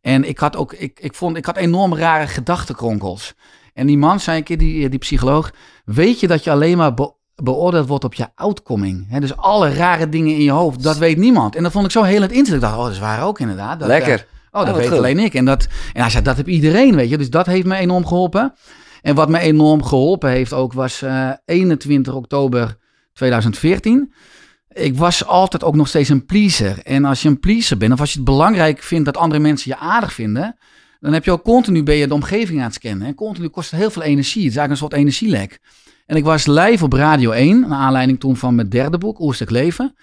Speaker 2: En ik had ook, ik, ik vond, ik had enorm rare gedachtenkronkels. En die man zei een keer, die, die psycholoog, weet je dat je alleen maar beoordeeld wordt op je outcoming? Dus alle rare dingen in je hoofd, dat weet niemand. En dat vond ik zo heel het inzicht. Ik dacht, oh, dat is waar ook inderdaad. Dat,
Speaker 1: Lekker.
Speaker 2: eh, Oh, dat
Speaker 1: wat
Speaker 2: weet
Speaker 1: goed.
Speaker 2: alleen ik. En, dat, en hij zei, dat heb iedereen, weet je. Dus dat heeft me enorm geholpen. En wat me enorm geholpen heeft ook, was eh 21 oktober 2014. Ik was altijd ook nog steeds een pleaser. En als je een pleaser bent, of als je het belangrijk vindt dat andere mensen je aardig vinden, dan heb je ook continu ben je de omgeving aan het scannen. En continu kost het heel veel energie. Het is eigenlijk een soort energielek. En ik was live op Radio 1, naar aanleiding toen van mijn derde boek, Oerstuk Leven.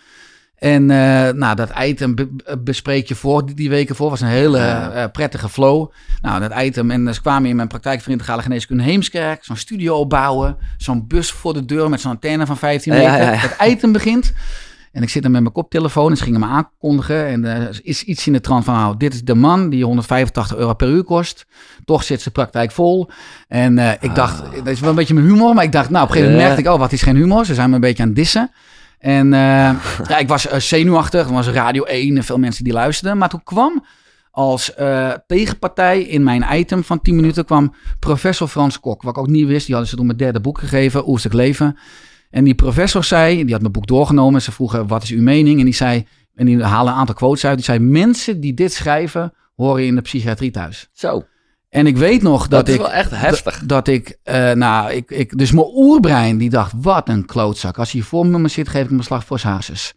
Speaker 2: En eh, nou, dat item be- be- bespreek je voor, die, die weken voor, was een hele
Speaker 1: Ja.
Speaker 2: eh, prettige flow. Nou, dat item, en ze kwamen in mijn praktijk voor integrale geneeskunde Heemskerk, zo'n studio opbouwen, zo'n bus voor de deur met zo'n antenne van 15
Speaker 1: Ja,
Speaker 2: meter.
Speaker 1: ja, ja.
Speaker 2: Het item begint. En ik zit er met mijn koptelefoon en ze gingen me aankondigen. En er is iets in de trant van, nou, dit is de man die 185 euro per uur kost. Toch zit zijn praktijk vol. En eh, ik dacht, dat is wel een beetje mijn humor. Maar ik dacht, nou, op een gegeven moment merkte ik, oh, wat is geen humor. Ze zijn me een beetje aan het dissen. En eh, ja, ik was eh, zenuwachtig. Er was Radio 1 en veel mensen die luisterden. Maar toen kwam als tegenpartij in mijn item van 10 minuten kwam professor Frans Kok. Wat ik ook niet wist. Die hadden ze toen mijn derde boek gegeven, Oerstuk Leven. En die professor zei, die had mijn boek doorgenomen. Ze vroegen, wat is uw mening? En die zei, En die halen een aantal quotes uit. Die zei, mensen die dit schrijven, horen in de psychiatrie thuis.
Speaker 1: Zo.
Speaker 2: En ik weet nog dat,
Speaker 1: Dat, is
Speaker 2: ik...
Speaker 1: wel echt heftig.
Speaker 2: Dat, dat ik, eh, nou, ik, ik, dus mijn oerbrein die dacht, wat een klootzak. Als hij voor me zit, geef ik hem een slag voor zijn hazes.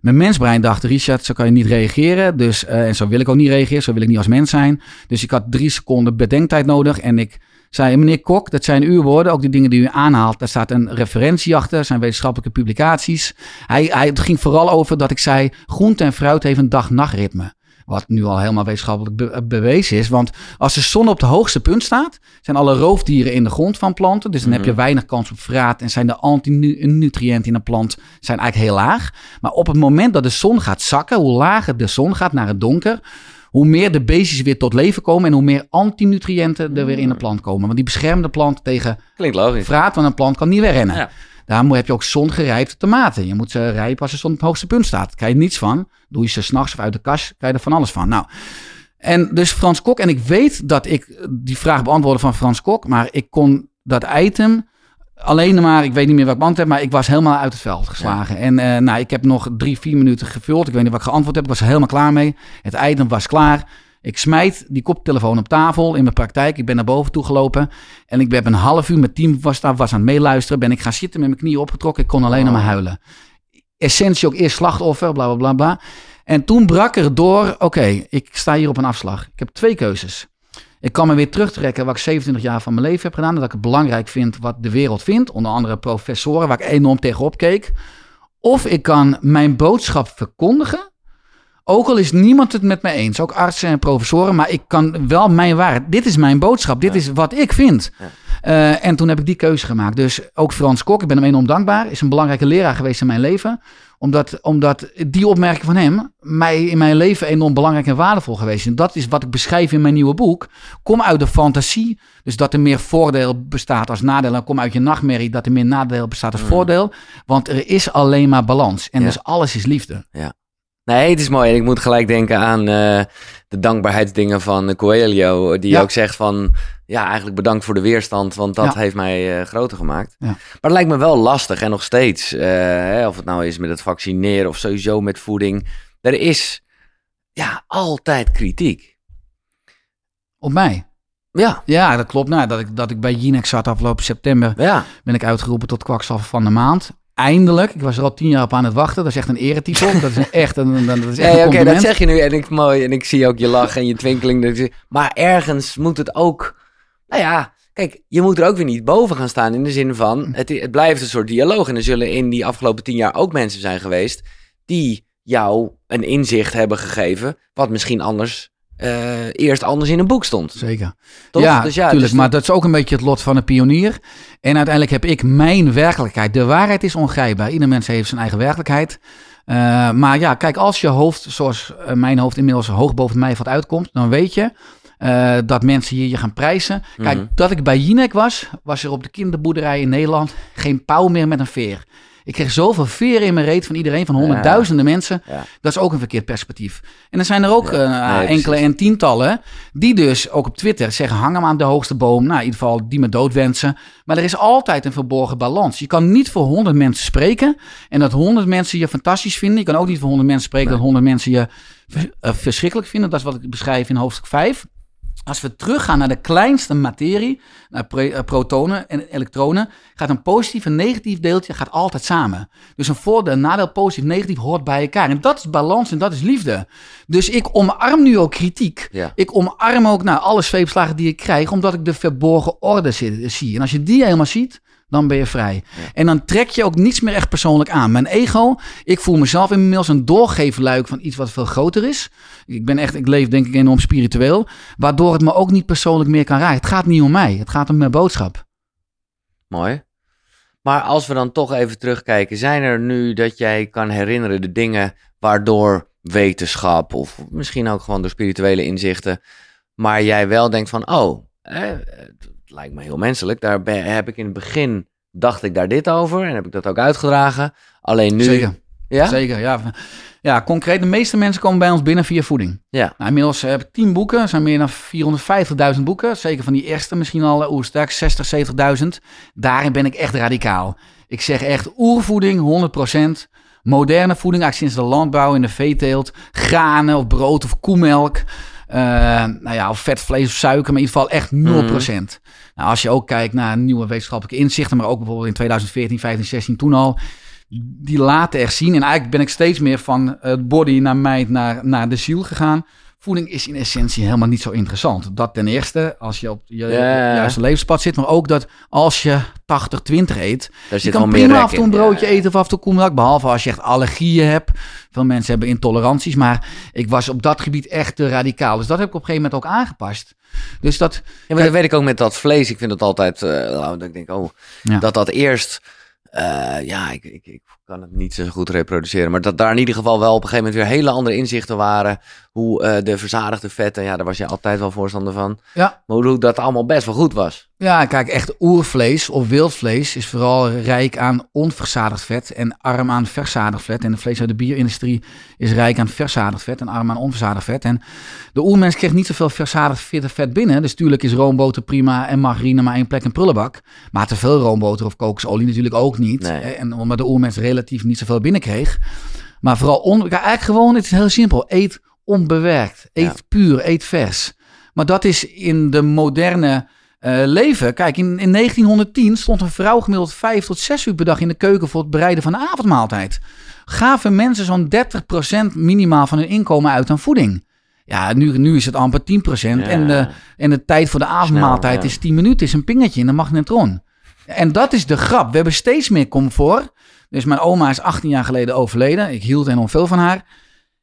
Speaker 2: Mijn mensbrein dacht, Richard, zo kan je niet reageren. Dus, eh, en zo wil ik ook niet reageren, zo wil ik niet als mens zijn. Dus ik had drie seconden bedenktijd nodig. En ik zei, meneer Kok, dat zijn uw woorden. Ook die dingen die u aanhaalt, daar staat een referentie achter. Zijn wetenschappelijke publicaties. Hij, hij, het ging vooral over dat ik zei, groente en fruit heeft een dag-nachtritme. Wat nu al helemaal wetenschappelijk be- bewezen is. Want als de zon op het hoogste punt staat, zijn alle roofdieren in de grond van planten. Dus dan heb je
Speaker 1: Mhm.
Speaker 2: weinig kans op vraat. En zijn de antinutriënten in een plant zijn eigenlijk heel laag. Maar op het moment dat de zon gaat zakken, hoe lager de zon gaat naar het donker, hoe meer de beestjes weer tot leven komen en hoe meer antinutriënten er weer in de plant komen. Want die beschermen de plant tegen
Speaker 1: Klinkt logisch.
Speaker 2: vraat, want een plant kan niet wegrennen.
Speaker 1: Ja.
Speaker 2: Daarom heb je ook zongerijpte tomaten. Je moet ze rijpen als de zon op het hoogste punt staat. Daar krijg je niets van. Doe je ze s'nachts of uit de kast, krijg je er van alles van. Nou, en dus Frans Kok. En ik weet dat ik die vraag beantwoordde van Frans Kok. Maar ik kon dat item alleen maar, ik weet niet meer wat ik beantwoord heb, maar ik was helemaal uit het veld geslagen. En eh, nou, ik heb nog drie, vier minuten gevuld. Ik weet niet wat ik geantwoord heb. Ik was er helemaal klaar mee. Het item was klaar. Ik smijt die koptelefoon op tafel in mijn praktijk. Ik ben naar boven toe gelopen. En ik heb een half uur, mijn team was daar, was aan het meeluisteren. Ben ik gaan zitten met mijn knieën opgetrokken. Ik kon alleen nog maar huilen. Essentie ook eerst slachtoffer, bla bla bla bla. En toen brak er door, oké, ik sta hier op een afslag. Ik heb twee keuzes. Ik kan me weer terugtrekken wat ik 27 jaar van mijn leven heb gedaan. Dat ik het belangrijk vind wat de wereld vindt. Onder andere professoren waar ik enorm tegenop keek. Of ik kan mijn boodschap verkondigen. Ook al is niemand het met mij eens. Ook artsen en professoren. Maar ik kan wel mijn waarheid. Dit is mijn boodschap. Dit
Speaker 1: Ja.
Speaker 2: is wat ik vind.
Speaker 1: Ja.
Speaker 2: Eh, en toen heb ik die keuze gemaakt. Dus ook Frans Kok, ik ben hem enorm dankbaar. Is een belangrijke leraar geweest in mijn leven. Omdat, omdat die opmerking van hem mij in mijn leven enorm belangrijk en waardevol geweest is. En dat is wat ik beschrijf in mijn nieuwe boek. Kom uit de fantasie. Dus dat er meer voordeel bestaat als nadeel. En kom uit je nachtmerrie dat er meer nadeel bestaat als
Speaker 1: Mm.
Speaker 2: voordeel. Want er is alleen maar balans. En
Speaker 1: Ja.
Speaker 2: dus alles is liefde.
Speaker 1: Nee, het is mooi. En ik moet gelijk denken aan eh, de dankbaarheidsdingen van Coelho. Die
Speaker 2: Ja.
Speaker 1: ook zegt van, ja, eigenlijk bedankt voor de weerstand. Want dat
Speaker 2: Ja.
Speaker 1: heeft mij eh, groter gemaakt.
Speaker 2: Ja.
Speaker 1: Maar het lijkt me wel lastig en nog steeds. eh, hè, of het nou is met het vaccineren of sowieso met voeding. Er is ja, altijd kritiek.
Speaker 2: Op mij.
Speaker 1: Ja,
Speaker 2: Ja, dat klopt. Nou, dat, ik, dat ik bij Jinex zat afgelopen september,
Speaker 1: ja.
Speaker 2: ben ik uitgeroepen tot kwakzalver van de maand. Eindelijk. Ik was er al tien jaar op aan het wachten. Dat is echt een eretitel. Dat is echt een, dat is echt
Speaker 1: Oké, dat zeg je nu en ik mooi. En ik zie ook je lach en je twinkeling. Maar ergens moet het ook. Nou ja, kijk, je moet er ook weer niet boven gaan staan. In de zin van, het, het blijft een soort dialoog. En er zullen in die afgelopen tien jaar ook mensen zijn geweest. die jou een inzicht hebben gegeven. wat misschien anders. Eh, eerst anders in een boek stond.
Speaker 2: Zeker.
Speaker 1: Toch?
Speaker 2: Ja,
Speaker 1: Dus
Speaker 2: tuurlijk.
Speaker 1: dus
Speaker 2: maar dat is ook een beetje het lot van een pionier. En uiteindelijk heb ik mijn werkelijkheid. De waarheid is ongrijpbaar. Ieder mens heeft zijn eigen werkelijkheid. Eh, maar ja, kijk, als je hoofd, zoals eh, mijn hoofd inmiddels hoog boven mij wat uitkomt, dan weet je dat mensen hier je gaan prijzen. Kijk,
Speaker 1: Mhm.
Speaker 2: dat ik bij Jinek was, was er op de kinderboerderij in Nederland geen pauw meer met een veer. Ik kreeg zoveel veren in mijn reet van iedereen, van honderdduizenden mensen.
Speaker 1: Ja.
Speaker 2: Dat is ook een verkeerd perspectief. En er zijn er ook eh,
Speaker 1: nee,
Speaker 2: enkele en tientallen die dus ook op Twitter zeggen: hang hem aan de hoogste boom. Nou, in ieder geval die me dood wensen. Maar er is altijd een verborgen balans. Je kan niet voor honderd mensen spreken en dat honderd mensen je fantastisch vinden. Je kan ook niet voor honderd mensen spreken
Speaker 1: Nee.
Speaker 2: dat honderd mensen je eh, verschrikkelijk vinden. Dat is wat ik beschrijf in hoofdstuk 5. Als we teruggaan naar de kleinste materie, naar eh, protonen en elektronen, gaat een positief en negatief deeltje gaat altijd samen. Dus een voordeel, een nadeel, positief, negatief hoort bij elkaar. En dat is balans en dat is liefde. Dus ik omarm nu ook kritiek.
Speaker 1: Ja.
Speaker 2: Ik omarm ook nou, alle zweepslagen die ik krijg, omdat ik de verborgen orde zi- zie. En als je die helemaal ziet, dan ben je vrij.
Speaker 1: Ja.
Speaker 2: En dan trek je ook niets meer echt persoonlijk aan. Mijn ego, ik voel mezelf inmiddels een doorgeefluik van iets wat veel groter is. Ik ben echt, ik leef denk ik enorm spiritueel. Waardoor het me ook niet persoonlijk meer kan raken. Het gaat niet om mij, het gaat om mijn boodschap.
Speaker 1: Mooi. Maar als we dan toch even terugkijken, zijn er nu dat jij kan herinneren de dingen waardoor wetenschap of misschien ook gewoon door spirituele inzichten, maar jij wel denkt van, oh, het lijkt me heel menselijk. Daar ben- heb ik in het begin dacht ik daar dit over en heb ik dat ook uitgedragen. Alleen nu,
Speaker 2: Zeker.
Speaker 1: ja,
Speaker 2: Zeker, ja. Ja, concreet, de meeste mensen komen bij ons binnen via voeding.
Speaker 1: ja,
Speaker 2: Nou, inmiddels heb ik 10 boeken, er zijn meer dan 450.000 boeken. Zeker van die eerste misschien al, eh, oeh, sterk 60, 70.000. Daarin ben ik echt radicaal. Ik zeg echt oervoeding, 100%. moderne voeding, eigenlijk sinds de landbouw en de veeteelt, granen of brood of koemelk. Uh, nou ja, of vet, vlees of suiker, maar in ieder geval echt 0%.
Speaker 1: Mhm.
Speaker 2: Nou, als je ook kijkt naar nieuwe wetenschappelijke inzichten, maar ook bijvoorbeeld in 2014, 15, 16 toen al, die laten echt zien. En eigenlijk ben ik steeds meer van het body naar mind naar, naar de ziel gegaan. Voeding is in essentie helemaal niet zo interessant. Dat ten eerste, als je op je juiste levenspad zit. Maar ook dat als je 80-20 eet.
Speaker 1: Daar
Speaker 2: Je kan prima af en toe een broodje
Speaker 1: Ja,
Speaker 2: eten of af en toe. Behalve als je echt allergieën hebt. Veel mensen hebben intoleranties. Maar ik was op dat gebied echt te radicaal. Dus dat heb ik op een gegeven moment ook aangepast. Dus dat...
Speaker 1: Ja, maar dat weet ik ook met dat vlees. Ik vind het altijd, nou, dat ik denk, oh,
Speaker 2: Ja.
Speaker 1: dat dat eerst, eh, ja, ik, ik, ik kan het niet zo goed reproduceren, maar dat daar in ieder geval wel op een gegeven moment weer hele andere inzichten waren. Hoe eh, de verzadigde vetten, ja, daar was je altijd wel voorstander van.
Speaker 2: Ja.
Speaker 1: Maar hoe, dat allemaal best wel goed was.
Speaker 2: Ja, kijk, echt oervlees of wildvlees is vooral rijk aan onverzadigd vet en arm aan verzadigd vet. En de vlees uit de bierindustrie is rijk aan verzadigd vet en arm aan onverzadigd vet. En de oermens kreeg niet zoveel verzadigd vet- binnen. Dus tuurlijk is roomboter prima en margarine maar één plek in prullenbak. Maar te veel roomboter of kokosolie natuurlijk ook niet.
Speaker 1: Nee.
Speaker 2: En omdat de oermens relatief niet zoveel binnenkreeg. Maar vooral, on, eigenlijk gewoon, het is heel simpel. Eet onbewerkt, eet
Speaker 1: Ja.
Speaker 2: puur, eet vers. Maar dat is in de moderne eh, leven. Kijk, in, in 1910 stond een vrouw gemiddeld vijf tot zes uur per dag in de keuken voor het bereiden van de avondmaaltijd. Gaven mensen zo'n 30% minimaal van hun inkomen uit aan voeding. Ja, nu, nu is het amper 10%. En, de, en de tijd voor de avondmaaltijd
Speaker 1: Snel, ja.
Speaker 2: is 10 minuten, is een pingetje in de magnetron. En dat is de grap. We hebben steeds meer comfort. Dus mijn oma is 18 jaar geleden overleden. Ik hield enorm veel van haar.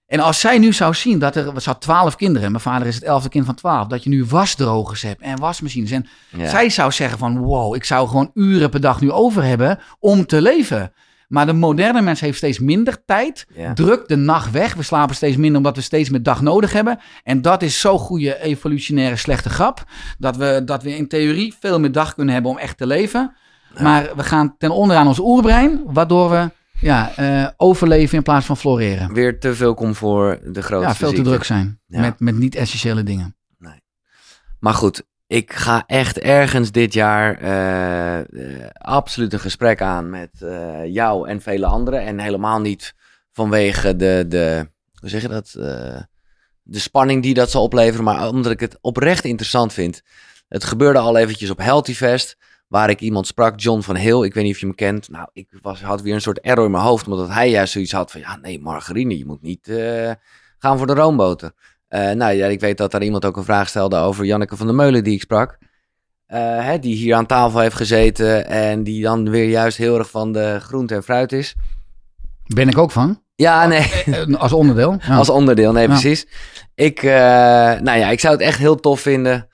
Speaker 2: En als zij nu zou zien dat er, ze had 12 kinderen. Mijn vader is het elfde kind van 12. Dat je nu wasdrogers hebt en wasmachines. En
Speaker 1: Ja.
Speaker 2: zij zou zeggen van wow, ik zou gewoon uren per dag nu over hebben om te leven. Maar de moderne mens heeft steeds minder tijd.
Speaker 1: Ja.
Speaker 2: Drukt de nacht weg. We slapen steeds minder omdat we steeds meer dag nodig hebben. En dat is zo'n goede evolutionaire slechte grap. Dat we, dat we in theorie veel meer dag kunnen hebben om echt te leven.
Speaker 1: Ja.
Speaker 2: Maar we gaan ten onder aan ons oerbrein. Waardoor we ja, eh, overleven in plaats van floreren.
Speaker 1: Weer te veel comfort, de grootste
Speaker 2: Ja, veel te druk zijn.
Speaker 1: Ja.
Speaker 2: Met, met niet-essentiële dingen.
Speaker 1: Maar goed, ik ga echt ergens dit jaar eh, eh, absoluut een gesprek aan met jou en vele anderen. En helemaal niet vanwege de, de hoe zeg je dat, de spanning die dat zal opleveren, maar omdat ik het oprecht interessant vind. Het gebeurde al eventjes op Healthy Fest, waar ik iemand sprak, John van Heel. Ik weet niet of je hem kent. Nou, ik was, had weer een soort error in mijn hoofd, omdat hij juist zoiets had van, ja, nee, margarine, je moet niet eh, gaan voor de roomboter. Eh, nou ja, ik weet dat daar iemand ook een vraag stelde over Janneke van der Meulen die ik sprak. Eh, hè, die hier aan tafel heeft gezeten en die dan weer juist heel erg van de groente en fruit is.
Speaker 2: Ben ik ook van.
Speaker 1: Ja, nee,
Speaker 2: Eh, Als onderdeel. Ja.
Speaker 1: als onderdeel, nee,
Speaker 2: Ja.
Speaker 1: precies. Ik, nou ja, ik zou het echt heel tof vinden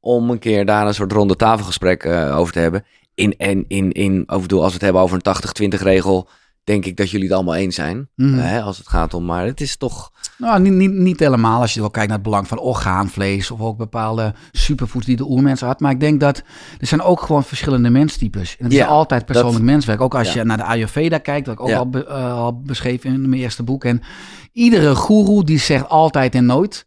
Speaker 1: om een keer daar een soort ronde tafelgesprek eh, over te hebben. In, en in, in, over, bedoel, als we het hebben over een 80-20 regel, denk ik dat jullie het allemaal eens zijn.
Speaker 2: Mhm.
Speaker 1: Eh, hè, als het gaat om, maar het is toch...
Speaker 2: Nou, niet, niet, niet helemaal als je wel kijkt naar het belang van orgaanvlees of ook bepaalde superfoods die de oermens had. Maar ik denk dat er zijn ook gewoon verschillende menstypes. En het
Speaker 1: Ja,
Speaker 2: is altijd persoonlijk
Speaker 1: dat-
Speaker 2: menswerk. Ook als
Speaker 1: ja.
Speaker 2: je naar de Ayurveda kijkt, dat ik ook
Speaker 1: Ja.
Speaker 2: al, be- eh, al beschreven in mijn eerste boek. En iedere goeroe die zegt altijd en nooit,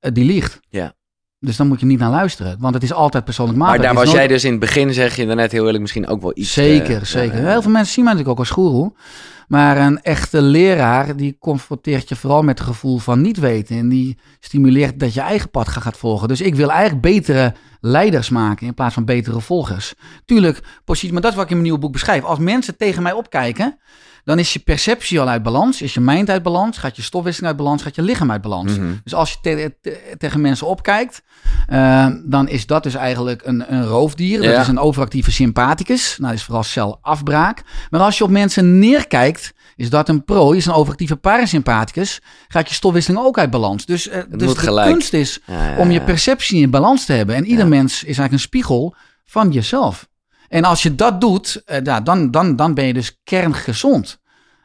Speaker 2: die liegt.
Speaker 1: Ja.
Speaker 2: Dus dan moet je niet naar luisteren, want het is altijd persoonlijk
Speaker 1: Maar
Speaker 2: maatwerk.
Speaker 1: daar was jij dus in het begin, zeg je daarnet heel eerlijk, misschien ook wel iets...
Speaker 2: Zeker,
Speaker 1: eh,
Speaker 2: zeker.
Speaker 1: ja,
Speaker 2: Heel veel mensen zien mij natuurlijk ook als goeroe. Maar een echte leraar, die confronteert je vooral met het gevoel van niet weten. En die stimuleert dat je eigen pad gaat volgen. Dus ik wil eigenlijk betere leiders maken in plaats van betere volgers. Tuurlijk, positie, maar dat is wat ik in mijn nieuwe boek beschrijf. Als mensen tegen mij opkijken, dan is je perceptie al uit balans. Is je mind uit balans, gaat je stofwisseling uit balans, gaat je lichaam uit balans.
Speaker 1: Mhm.
Speaker 2: Dus als je te- te- tegen mensen opkijkt, eh, dan is dat dus eigenlijk een, een roofdier. Dat is een overactieve sympathicus. Nou, dat is vooral celafbraak. Maar als je op mensen neerkijkt, is dat een prooi, is een overactieve parasympathicus. Gaat je stofwisseling ook uit balans. Dus, eh, dus de
Speaker 1: gelijk.
Speaker 2: kunst is
Speaker 1: Ja, ja,
Speaker 2: om je perceptie in balans te hebben. En ieder mens is eigenlijk een spiegel van jezelf. En als je dat doet, eh, ja, dan, dan, dan ben je dus kerngezond.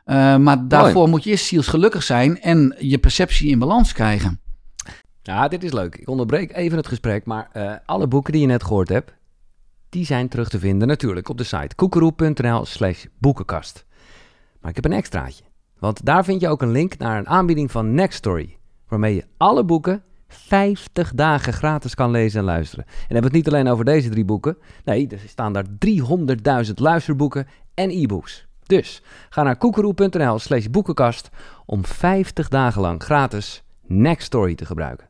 Speaker 2: Eh, maar daarvoor moet je eerst zielsgelukkig zijn en je perceptie in balans krijgen.
Speaker 3: Ja, dit is leuk. Ik onderbreek even het gesprek, maar eh, alle boeken die je net gehoord hebt, die zijn terug te vinden natuurlijk op de site koekeroe.nl slash boekenkast. Maar ik heb een extraatje, want daar vind je ook een link naar een aanbieding van Nextory, waarmee je alle boeken 50 dagen gratis kan lezen en luisteren. En dan hebben we het niet alleen over deze drie boeken, nee, er staan daar 300.000 luisterboeken en e-books. Dus ga naar koekeroe.nl slash boekenkast om 50 dagen lang gratis Next Story te gebruiken.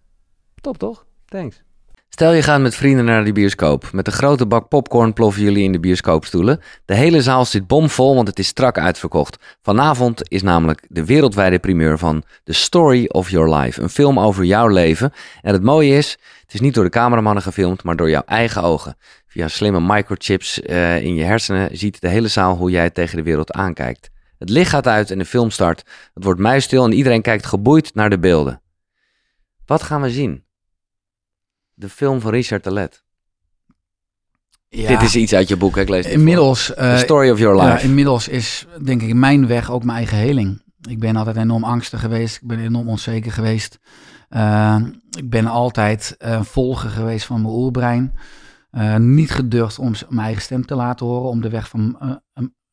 Speaker 3: Top toch? Thanks.
Speaker 1: Stel je gaat met vrienden naar de bioscoop. Met een grote bak popcorn ploffen jullie in de bioscoopstoelen. De hele zaal zit bomvol, want het is strak uitverkocht. Vanavond is namelijk de wereldwijde primeur van The Story of Your Life. Een film over jouw leven. En het mooie is, het is niet door de cameramannen gefilmd, maar door jouw eigen ogen. Via slimme microchips uh, in je hersenen ziet de hele zaal hoe jij tegen de wereld aankijkt. Het licht gaat uit en de film start. Het wordt muisstil en iedereen kijkt geboeid naar de beelden. Wat gaan we zien? de film van Richard Telet. Ja. Dit is iets uit je boek, ik lees het
Speaker 2: Inmiddels...
Speaker 1: Uh, The Story of Your Life. Ja,
Speaker 2: inmiddels is, denk ik, mijn weg ook mijn eigen heling. Ik ben altijd enorm angstig geweest. Ik ben enorm onzeker geweest. Uh, ik ben altijd uh, volger geweest van mijn oerbrein. Niet gedurfd om mijn eigen stem te laten horen, om de weg van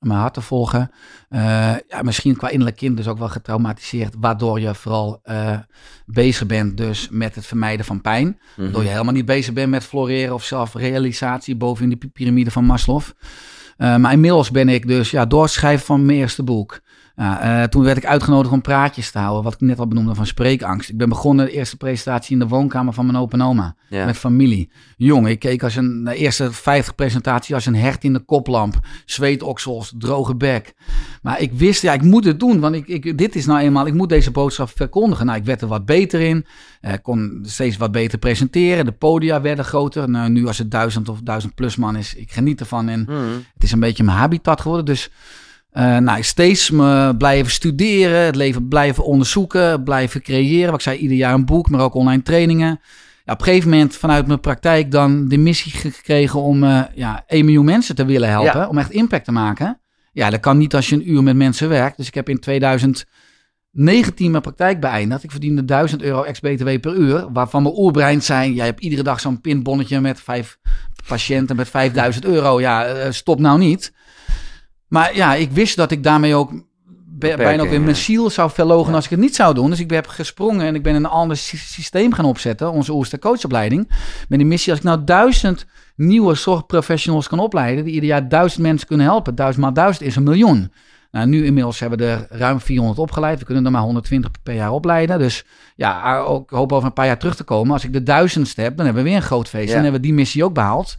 Speaker 2: mijn hart te volgen. Uh, ja, misschien qua innerlijk kind dus ook wel getraumatiseerd, waardoor je vooral uh, bezig bent dus met het vermijden van pijn. Mm -hmm. Waardoor je helemaal niet bezig bent met floreren of zelfrealisatie boven in de piramide van Maslow. Uh, maar inmiddels ben ik dus ja, doorschrijven van mijn eerste boek. Uh, toen werd ik uitgenodigd om praatjes te houden, wat ik net al benoemde van spreekangst. Ik ben begonnen de eerste presentatie in de woonkamer van mijn opa en oma, ja. met familie. Jong, ik keek als een, de eerste 50 presentatie als een hert in de koplamp. Zweetoksels, droge bek. Maar ik wist, ja, ik moet het doen, want ik, ik, dit is nou eenmaal, ik moet deze boodschap verkondigen. Nou, ik werd er wat beter in, uh, kon steeds wat beter presenteren. De podia werden groter. Nou, nu als het duizend of duizend plus man is, ik geniet ervan. En mm. het is een beetje mijn habitat geworden, dus... Uh, nou, steeds me blijven studeren, het leven blijven onderzoeken, blijven creëren. Wat ik zei, ieder jaar een boek, maar ook online trainingen. Ja, op een gegeven moment vanuit mijn praktijk dan de missie gekregen om uh, ja, 1 miljoen mensen te willen helpen, ja. om echt impact te maken. Ja, dat kan niet als je een uur met mensen werkt. Dus ik heb in 2019 mijn praktijk beëindigd. Ik verdiende 1000 euro ex-BTW per uur, waarvan mijn oerbrein zei, jij hebt iedere dag zo'n pinbonnetje met vijf patiënten met 5000 euro. Ja, uh, stop nou niet. Maar ja, ik wist dat ik daarmee ook bijna ook weer mijn ziel zou verlogen ja. als ik het niet zou doen. Dus ik heb gesprongen en ik ben een ander systeem gaan opzetten, onze Oester coachopleiding. Met de missie, als ik nou duizend nieuwe zorgprofessionals kan opleiden, die ieder jaar duizend mensen kunnen helpen. Duizend maal duizend is een miljoen. Nou, nu inmiddels hebben we er ruim 400 opgeleid. We kunnen er maar 120 per jaar opleiden. Dus ja, ook hoop over een paar jaar terug te komen. Als ik de duizendste heb, dan hebben we weer een groot feest. Ja. En hebben we die missie ook behaald.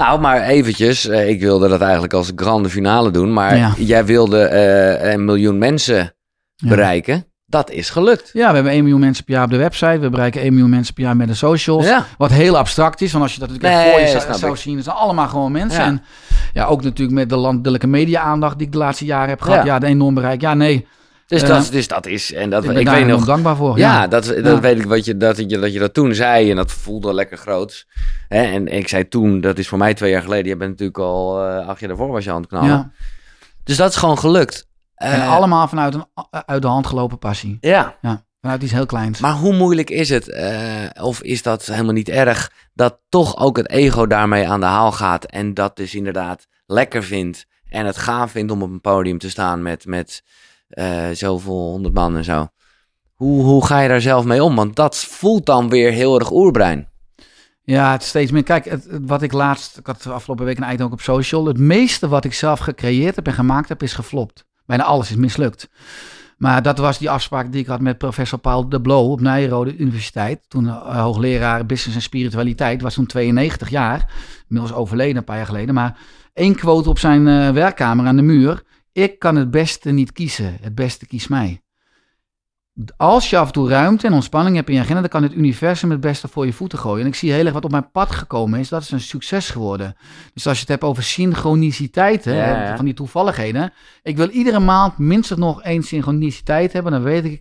Speaker 1: Nou, maar eventjes. Uh, ik wilde dat eigenlijk als grande finale doen. Maar ja. jij wilde uh, een miljoen mensen bereiken. Ja. Dat is gelukt.
Speaker 2: Ja, we hebben 1 miljoen mensen per jaar op de website. We bereiken 1 miljoen mensen per jaar met de socials. Ja. Wat heel abstract is. Want als je dat natuurlijk nee, voor je zou, zou zien, zijn allemaal gewoon mensen. En ja, ook natuurlijk met de landelijke media-aandacht die ik de laatste jaren heb gehad. Ja, de enorm bereik. Ja, nee.
Speaker 1: Dus, dat, dus dat is. En dat,
Speaker 2: ik, ben ik weet nog
Speaker 1: dankbaar
Speaker 2: voor.
Speaker 1: Ja, dat, dat weet ik wat je, dat, je, dat je dat toen zei. En dat voelde lekker groot. Hè? En ik zei toen, dat is voor mij twee jaar geleden. Je bent natuurlijk al uh, acht jaar daarvoor was je aan het knallen. Ja. Dus dat is gewoon gelukt.
Speaker 2: En uh, allemaal vanuit een uit de hand gelopen passie.
Speaker 1: Ja.
Speaker 2: ja. Vanuit iets heel kleins.
Speaker 1: Maar hoe moeilijk is het, uh, of is dat helemaal niet erg, dat toch ook het ego daarmee aan de haal gaat en dat dus inderdaad lekker vindt en het gaaf vindt om op een podium te staan met, met uh, zoveel honderd man en zo. Hoe, hoe ga je daar zelf mee om? Want dat voelt dan weer heel erg oerbrein.
Speaker 2: Ja, het steeds meer. Kijk, het, wat ik laatst, ik had afgelopen week een item ook op social. Het meeste wat ik zelf gecreëerd heb en gemaakt heb, is geflopt. Bijna alles is mislukt. Maar dat was die afspraak die ik had met professor Paul de Blow op Nijrode Universiteit. Toen uh, hoogleraar business en spiritualiteit, was toen 92 jaar. Inmiddels overleden een paar jaar geleden. Maar één quote op zijn uh, werkkamer aan de muur. Ik kan het beste niet kiezen. Het beste kiest mij. Als je af en toe ruimte en ontspanning hebt in je agenda, dan kan het universum het beste voor je voeten gooien. En ik zie heel erg wat op mijn pad gekomen is, dat is een succes geworden. Dus als je het hebt over synchroniciteiten, ja, ja. van die toevalligheden. Ik wil iedere maand minstens nog één synchroniciteit hebben, dan weet ik,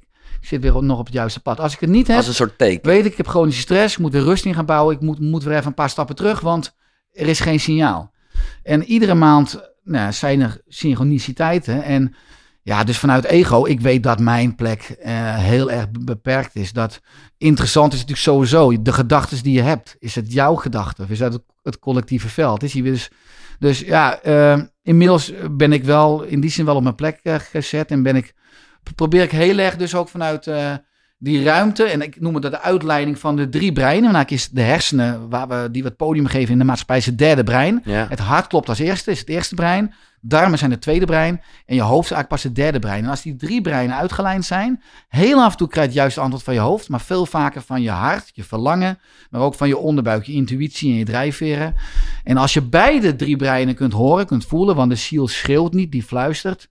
Speaker 2: ik zit weer nog op het juiste pad. Als ik het niet heb,
Speaker 1: Als een soort teken.
Speaker 2: weet ik, ik heb chronische stress, ik moet weer rust in gaan bouwen, ik moet, moet weer even een paar stappen terug, want er is geen signaal. En iedere maand nou, zijn er synchroniciteiten. En ja, dus vanuit ego, ik weet dat mijn plek uh, heel erg beperkt is. Dat interessant is natuurlijk sowieso de gedachten die je hebt. Is het jouw gedachte of is dat het, het collectieve veld? Is dus, dus ja, uh, inmiddels ben ik wel in die zin wel op mijn plek uh, gezet en ben ik probeer ik heel erg dus ook vanuit die ruimte, en ik noem het de uitleiding van de drie breinen. Nou, is de hersenen, waar we, die we het podium geven in de maatschappij, is het derde brein.
Speaker 1: Ja.
Speaker 2: Het hart klopt als eerste, is het eerste brein. Darmen zijn het tweede brein. En je hoofd is eigenlijk pas het derde brein. En als die drie breinen uitgelijnd zijn, heel af en toe krijg je het juiste antwoord van je hoofd, maar veel vaker van je hart, je verlangen, maar ook van je onderbuik, je intuïtie en je drijfveren. En als je beide drie breinen kunt horen, kunt voelen, want de ziel schreeuwt niet, die fluistert.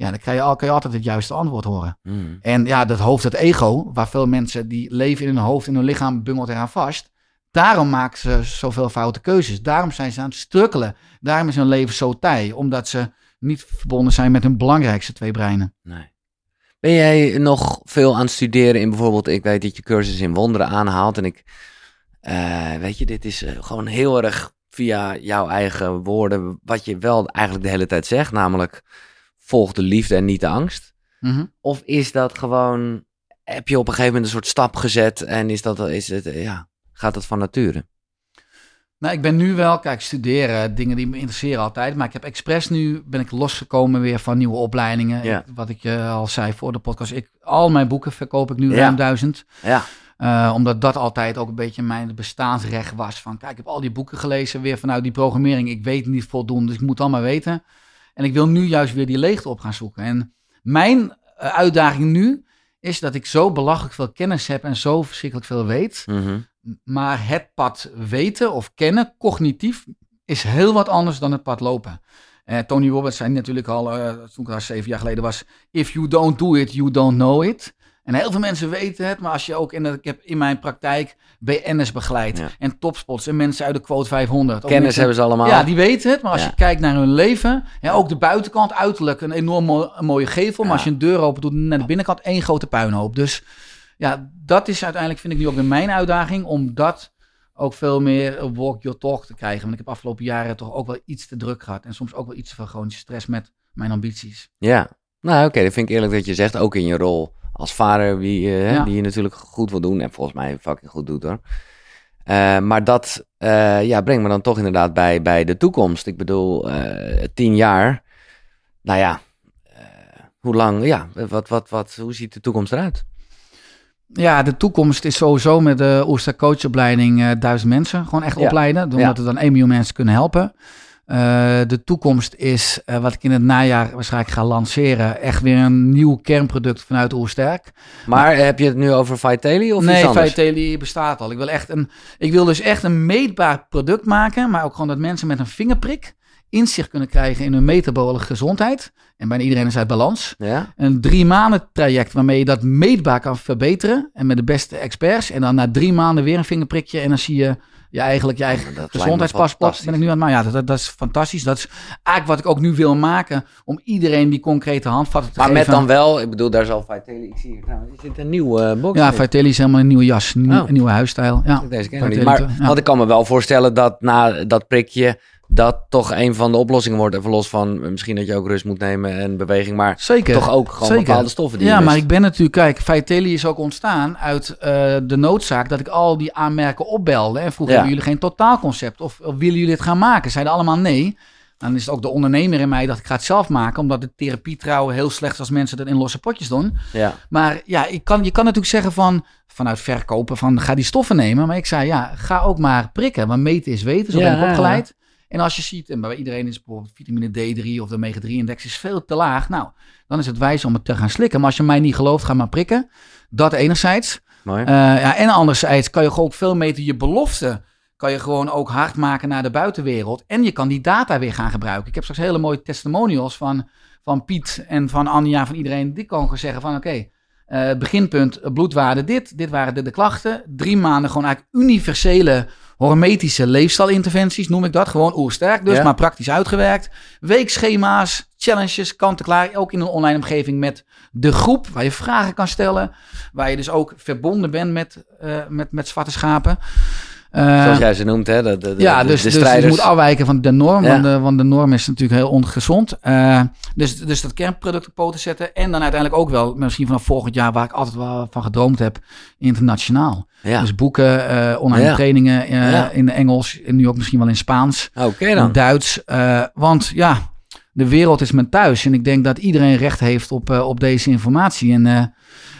Speaker 2: Ja, dan kan je, al- kan je altijd het juiste antwoord horen.
Speaker 1: Mm.
Speaker 2: En ja, dat hoofd, dat ego, waar veel mensen die leven in hun hoofd, in hun lichaam, bungelt eraan vast. Daarom maken ze zoveel foute keuzes. Daarom zijn ze aan het strukkelen. Daarom is hun leven zo taai. Omdat ze niet verbonden zijn met hun belangrijkste twee breinen.
Speaker 1: Nee. Ben jij nog veel aan het studeren in bijvoorbeeld, ik weet dat je cursus in wonderen aanhaalt en ik, eh, weet je, dit is eh, gewoon heel erg via jouw eigen woorden wat je wel eigenlijk de hele tijd zegt, namelijk volg de liefde en niet de angst.
Speaker 2: Mhm.
Speaker 1: Of is dat gewoon, heb je op een gegeven moment een soort stap gezet en is dat, is het, eh, ja, gaat dat van nature?
Speaker 2: Nou, ik ben nu wel, kijk, studeren, dingen die me interesseren altijd. Maar ik heb expres nu, ben ik losgekomen weer van nieuwe opleidingen.
Speaker 1: Ja.
Speaker 2: Wat ik je al zei voor de podcast. Ik, al mijn boeken verkoop ik nu
Speaker 1: Ja.
Speaker 2: ruim duizend.
Speaker 1: Ja,
Speaker 2: Eh, omdat dat altijd ook een beetje mijn bestaansrecht was. Van kijk, ik heb al die boeken gelezen weer vanuit die programmering. Ik weet niet voldoende, dus ik moet allemaal weten. En ik wil nu juist weer die leegte op gaan zoeken. En mijn eh, uitdaging nu is dat ik zo belachelijk veel kennis heb en zo verschrikkelijk veel weet.
Speaker 1: mhm.
Speaker 2: Maar het pad weten of kennen, cognitief, is heel wat anders dan het pad lopen. Eh, Tony Robbins zei natuurlijk al, eh, toen ik daar zeven jaar geleden was, if you don't do it, you don't know it. En heel veel mensen weten het, maar als je ook in de, ik heb in mijn praktijk BN'ers begeleid
Speaker 1: Ja.
Speaker 2: en topspots en mensen uit de quote 500. Ook
Speaker 1: kennis
Speaker 2: mensen-
Speaker 1: hebben ze allemaal.
Speaker 2: ja, die weten het, maar als
Speaker 1: Ja.
Speaker 2: je kijkt naar hun leven, ja, ook de buitenkant, uiterlijk, een enorm mo- een mooie gevel, maar als je een deur open doet, naar de binnenkant één grote puinhoop. Dus ja, dat is uiteindelijk, vind ik nu ook weer mijn uitdaging, om dat ook veel meer walk your talk te krijgen. Want ik heb afgelopen jaren toch ook wel iets te druk gehad en soms ook wel iets veel chronische stress met mijn ambities.
Speaker 1: Ja, nou oké, dat vind ik eerlijk dat je zegt, ook in je rol als vader, wie, eh,
Speaker 2: Ja.
Speaker 1: die je natuurlijk goed wil doen en volgens mij fucking goed doet hoor. Eh, maar dat eh, ja, brengt me dan toch inderdaad bij, bij de toekomst. Ik bedoel, tien jaar, nou ja, hoe lang, ja, wat, wat, wat, hoe ziet de toekomst eruit?
Speaker 2: Ja, de toekomst is sowieso met de Oester coachopleiding duizend mensen gewoon echt
Speaker 1: Ja.
Speaker 2: opleiden. Omdat
Speaker 1: Ja.
Speaker 2: we dan 1 miljoen mensen kunnen helpen. Eh, de toekomst is, eh, wat ik in het najaar waarschijnlijk ga lanceren, echt weer een nieuw kernproduct vanuit Oersterk.
Speaker 1: Maar heb je het nu over Vitaly of iets
Speaker 2: nee? Vitaly bestaat al. Ik wil, echt een, ik wil dus echt een meetbaar product maken, maar ook gewoon dat mensen met een vingerprik inzicht kunnen krijgen in hun metabole gezondheid. En bijna iedereen is uit balans.
Speaker 1: Ja?
Speaker 2: Een drie maanden traject waarmee je dat meetbaar kan verbeteren. En met de beste experts. En dan na drie maanden weer een vingerprikje. En dan zie je je eigenlijk je eigen
Speaker 1: me
Speaker 2: gezondheidspaspoort. Ben ik nu aan het maken. Ja, dat, dat, dat is fantastisch. Dat is eigenlijk wat ik ook nu wil maken. Om iedereen die concrete handvatten te
Speaker 1: Maar
Speaker 2: geven.
Speaker 1: met dan wel, ik bedoel, daar zal Vitaly, ik zie hier is dit een nieuwe eh, box?
Speaker 2: Ja? Vitaly is helemaal een nieuwe jas. Een,
Speaker 1: Oh.
Speaker 2: nieuwe huisstijl. Ja.
Speaker 1: Deze ken ik niet.
Speaker 2: Vitaly,
Speaker 1: Maar
Speaker 2: ja.
Speaker 1: want ik kan me wel voorstellen dat na dat prikje dat toch een van de oplossingen wordt. Even los van eh, misschien dat je ook rust moet nemen en beweging, maar
Speaker 2: Zeker.
Speaker 1: toch ook gewoon
Speaker 2: Zeker.
Speaker 1: bepaalde stoffen die je
Speaker 2: Ja, maar
Speaker 1: mist.
Speaker 2: ik ben natuurlijk, kijk, Vitaly is ook ontstaan uit eh, de noodzaak dat ik al die aanmerken opbelde. En vroeg,
Speaker 1: Ja.
Speaker 2: hebben jullie geen totaalconcept? Of, of willen jullie het gaan maken? Zeiden allemaal nee. Dan is het ook de ondernemer in mij dat ik ga het zelf maken, omdat de therapie trouwen heel slecht is als mensen dat in losse potjes doen.
Speaker 1: Ja,
Speaker 2: Maar ja, ik kan, je kan natuurlijk zeggen van, vanuit verkopen van ga die stoffen nemen. Maar ik zei ja, ga ook maar prikken, want meten is weten, zo
Speaker 1: Ja,
Speaker 2: ben ik opgeleid. En als je ziet, en bij iedereen is bijvoorbeeld vitamine D3 of de omega-3-index is veel te laag. Nou, dan is het wijs om het te gaan slikken. Maar als je mij niet gelooft, ga maar prikken. Dat enerzijds. Eh, ja, en anderzijds kan je gewoon ook veel meten je belofte. Kan je gewoon ook hard maken naar de buitenwereld. En je kan die data weer gaan gebruiken. Ik heb straks hele mooie testimonials van, van Piet en van Anja, van iedereen. Die kan gewoon zeggen van oké, eh, beginpunt bloedwaarde dit. Dit waren de, de klachten. Drie maanden gewoon eigenlijk universele hormetische leefstijlinterventies, noem ik dat. Gewoon oersterk dus,
Speaker 1: Ja.
Speaker 2: maar praktisch uitgewerkt. Weekschema's, challenges, kant-en-klaar. Ook in een online omgeving met de groep, waar je vragen kan stellen. Waar je dus ook verbonden bent met, eh, met, met zwarte schapen. Eh,
Speaker 1: Zoals jij ze noemt, hè? De, de,
Speaker 2: ja,
Speaker 1: de-
Speaker 2: dus,
Speaker 1: de
Speaker 2: dus je
Speaker 1: strijders.
Speaker 2: moet afwijken van de norm,
Speaker 1: Ja.
Speaker 2: want, de, want de norm is natuurlijk heel ongezond. Eh, dus, dus dat kernproduct op poten zetten. En dan uiteindelijk ook wel, misschien vanaf volgend jaar, waar ik altijd wel van gedroomd heb, internationaal.
Speaker 1: ja.
Speaker 2: Dus boeken, eh, online
Speaker 1: Ja.
Speaker 2: trainingen in Engels, en nu ook misschien wel in Spaans,
Speaker 1: Oké
Speaker 2: in
Speaker 1: dan.
Speaker 2: Duits. want ja, de wereld is mijn thuis. En ik denk dat iedereen recht heeft op, eh, op deze informatie. En, eh,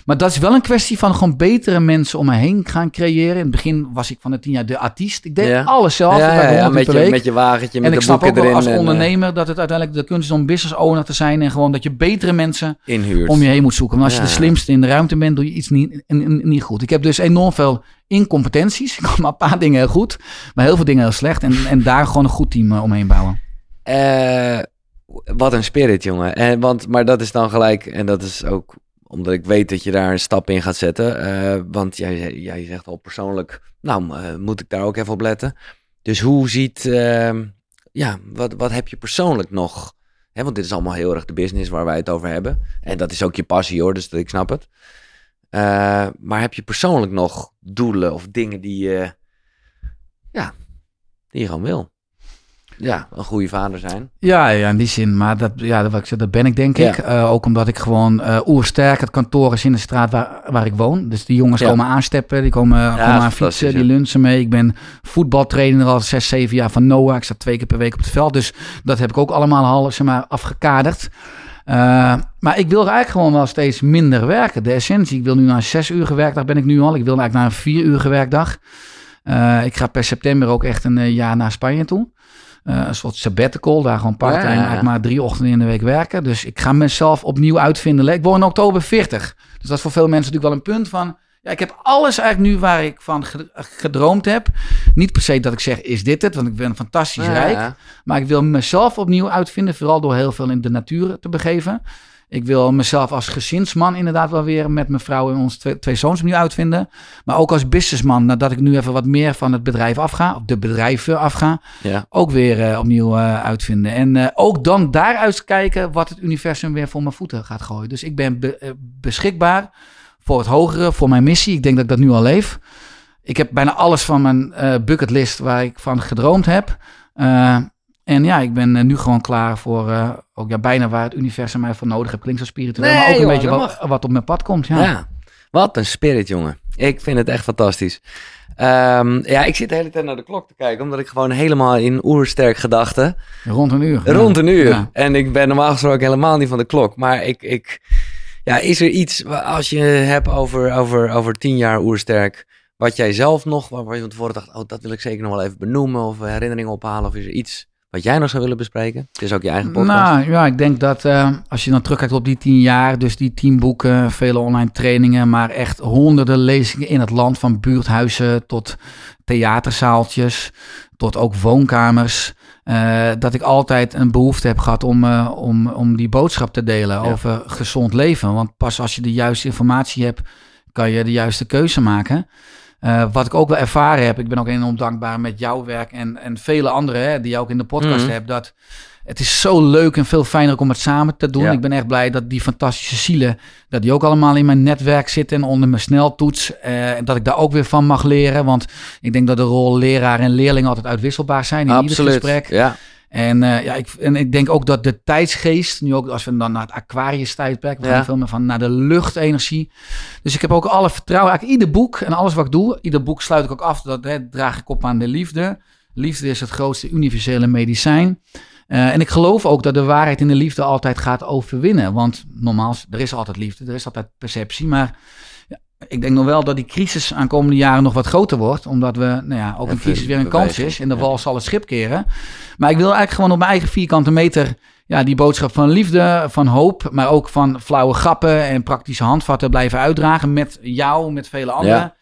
Speaker 2: maar dat is wel een kwestie van gewoon betere mensen om me heen gaan creëren. In het begin was ik van de tien jaar de artiest. Ik deed
Speaker 1: Ja.
Speaker 2: alles zelf.
Speaker 1: ja, ja, ja,
Speaker 2: 100
Speaker 1: met, je, met je wagentje, met
Speaker 2: en ik
Speaker 1: de
Speaker 2: snap ook
Speaker 1: boeken
Speaker 2: wel
Speaker 1: erin.
Speaker 2: als
Speaker 1: en, eh,
Speaker 2: ondernemer dat het uiteindelijk de kunst is om business owner te zijn. En gewoon dat je betere mensen
Speaker 1: inhuurt.
Speaker 2: om je heen moet zoeken. Want als je de slimste in de ruimte bent, doe je iets niet, niet goed. Ik heb dus enorm veel incompetenties. Ik kan maar een paar dingen heel goed, maar heel veel dingen heel slecht. En, en daar gewoon een goed team eh, omheen bouwen.
Speaker 1: Eh, wat een spirit, jongen. En, want, maar dat is dan gelijk, en dat is ook omdat ik weet dat je daar een stap in gaat zetten. eh, want jij, jij zegt al persoonlijk, nou, eh, moet ik daar ook even op letten. Dus hoe ziet, ehm, ja, wat, wat heb je persoonlijk nog? Hè, want dit is allemaal heel erg de business waar wij het over hebben. En dat is ook je passie hoor, dus dat, ik snap het. Eh, maar heb je persoonlijk nog doelen of dingen die ja, die je gewoon wil? Ja, een goede vader zijn.
Speaker 2: Ja, ja, in die zin. Maar dat, ja, dat, wat ik zeg, dat ben ik denk
Speaker 1: Ja.
Speaker 2: ik. Eh, ook omdat ik gewoon eh oersterk, het kantoor is in de straat waar, waar ik woon. Dus die jongens
Speaker 1: Ja.
Speaker 2: komen aansteppen, die komen, komen aan fietsen, die lunchen mee. Ik ben voetbaltrainer al zes, zeven jaar van Noah. Ik sta twee keer per week op het veld. Dus dat heb ik ook allemaal al zeg maar, afgekaderd. Eh, maar ik wil eigenlijk gewoon wel steeds minder werken. De essentie, ik wil nu naar een zes uur werkdag ben ik nu al. Ik wil eigenlijk naar een vier uur werkdag. Eh, ik ga per september ook echt een jaar naar Spanje toe. Eh, een soort sabbatical, daar gewoon part-time
Speaker 1: Ja,
Speaker 2: maar drie ochtenden in de week werken. Dus ik ga mezelf opnieuw uitvinden. Ik word in oktober 40. Dus dat is voor veel mensen natuurlijk wel een punt van... Ja, ik heb alles eigenlijk nu waar ik van ge- gedroomd heb. Niet per se dat ik zeg, is dit het? Want ik ben fantastisch
Speaker 1: Ja,
Speaker 2: rijk.
Speaker 1: ja.
Speaker 2: Maar ik wil mezelf opnieuw uitvinden, vooral door heel veel in de natuur te begeven. Ik wil mezelf als gezinsman inderdaad wel weer met mijn vrouw en onze twee, twee zoons opnieuw uitvinden. Maar ook als businessman, nadat ik nu even wat meer van het bedrijf afga, of de bedrijven afga,
Speaker 1: Ja.
Speaker 2: ook weer eh, opnieuw eh, uitvinden. En eh, ook dan daaruit kijken wat het universum weer voor mijn voeten gaat gooien. Dus ik ben be- beschikbaar voor het hogere, voor mijn missie. Ik denk dat ik dat nu al leef. Ik heb bijna alles van mijn eh, bucketlist waar ik van gedroomd heb. Eh, en ja, ik ben eh, nu gewoon klaar voor ook ja, bijna waar het universum mij voor nodig heeft. Klinkt zo spiritueel,
Speaker 1: Nee,
Speaker 2: maar ook een beetje wat, wat op mijn pad komt. Ja.
Speaker 1: Ja. Wat een spirit, jongen. Ik vind het echt fantastisch. Ehm, ja, ik zit de hele tijd naar de klok te kijken, omdat ik gewoon helemaal in oersterk gedachten.
Speaker 2: Rond een uur.
Speaker 1: Rond een uur.
Speaker 2: Ja.
Speaker 1: En ik ben normaal gesproken helemaal niet van de klok. Maar ik, ik ja, is er iets, als je hebt over, over, over tien jaar oersterk, wat jij zelf nog, waar je van tevoren dacht, oh, dat wil ik zeker nog wel even benoemen of herinneringen ophalen, of is er iets wat jij nog zou willen bespreken? Het is ook je eigen podcast.
Speaker 2: Nou ja, ik denk dat eh, als je dan terugkijkt op die tien jaar, dus die tien boeken, vele online trainingen, maar echt honderden lezingen in het land, van buurthuizen tot theaterzaaltjes, tot ook woonkamers. eh, dat ik altijd een behoefte heb gehad om, eh, om, om die boodschap te delen
Speaker 1: Ja.
Speaker 2: over gezond leven. Want pas als je de juiste informatie hebt, kan je de juiste keuze maken. Eh, wat ik ook wel ervaren heb, ik ben ook enorm dankbaar met jouw werk en, en vele anderen hè, die je ook in de podcast
Speaker 1: Mhm.
Speaker 2: hebt, dat het is zo leuk en veel fijner om het samen te doen.
Speaker 1: Ja.
Speaker 2: Ik ben echt blij dat die fantastische zielen, dat die ook allemaal in mijn netwerk zitten en onder mijn sneltoets. eh, en dat ik daar ook weer van mag leren, want ik denk dat de rol leraar en leerling altijd uitwisselbaar zijn in ieder
Speaker 1: Absoluut.
Speaker 2: gesprek.
Speaker 1: Ja.
Speaker 2: En, eh, ja, ik, en ik denk ook dat de tijdsgeest, nu ook als we dan naar het Aquarius tijdperk, we gaan
Speaker 1: Ja.
Speaker 2: veel meer van naar de luchtenergie. Dus ik heb ook alle vertrouwen, eigenlijk ieder boek en alles wat ik doe, ieder boek sluit ik ook af, dat hè, draag ik op aan de liefde. Liefde is het grootste universele medicijn. Eh, en ik geloof ook dat de waarheid in de liefde altijd gaat overwinnen. Want normaal, er is altijd liefde, er is altijd perceptie. Maar ja, ik denk nog wel dat die crisis aankomende jaren nog wat groter wordt. Omdat we, nou ja, ook een crisis weer een kans is. En de wal zal het schip keren. Maar ik wil eigenlijk gewoon op mijn eigen vierkante meter... Ja, die boodschap van liefde, van hoop, maar ook van flauwe grappen en praktische handvatten blijven uitdragen met jou, met vele anderen.
Speaker 1: Ja.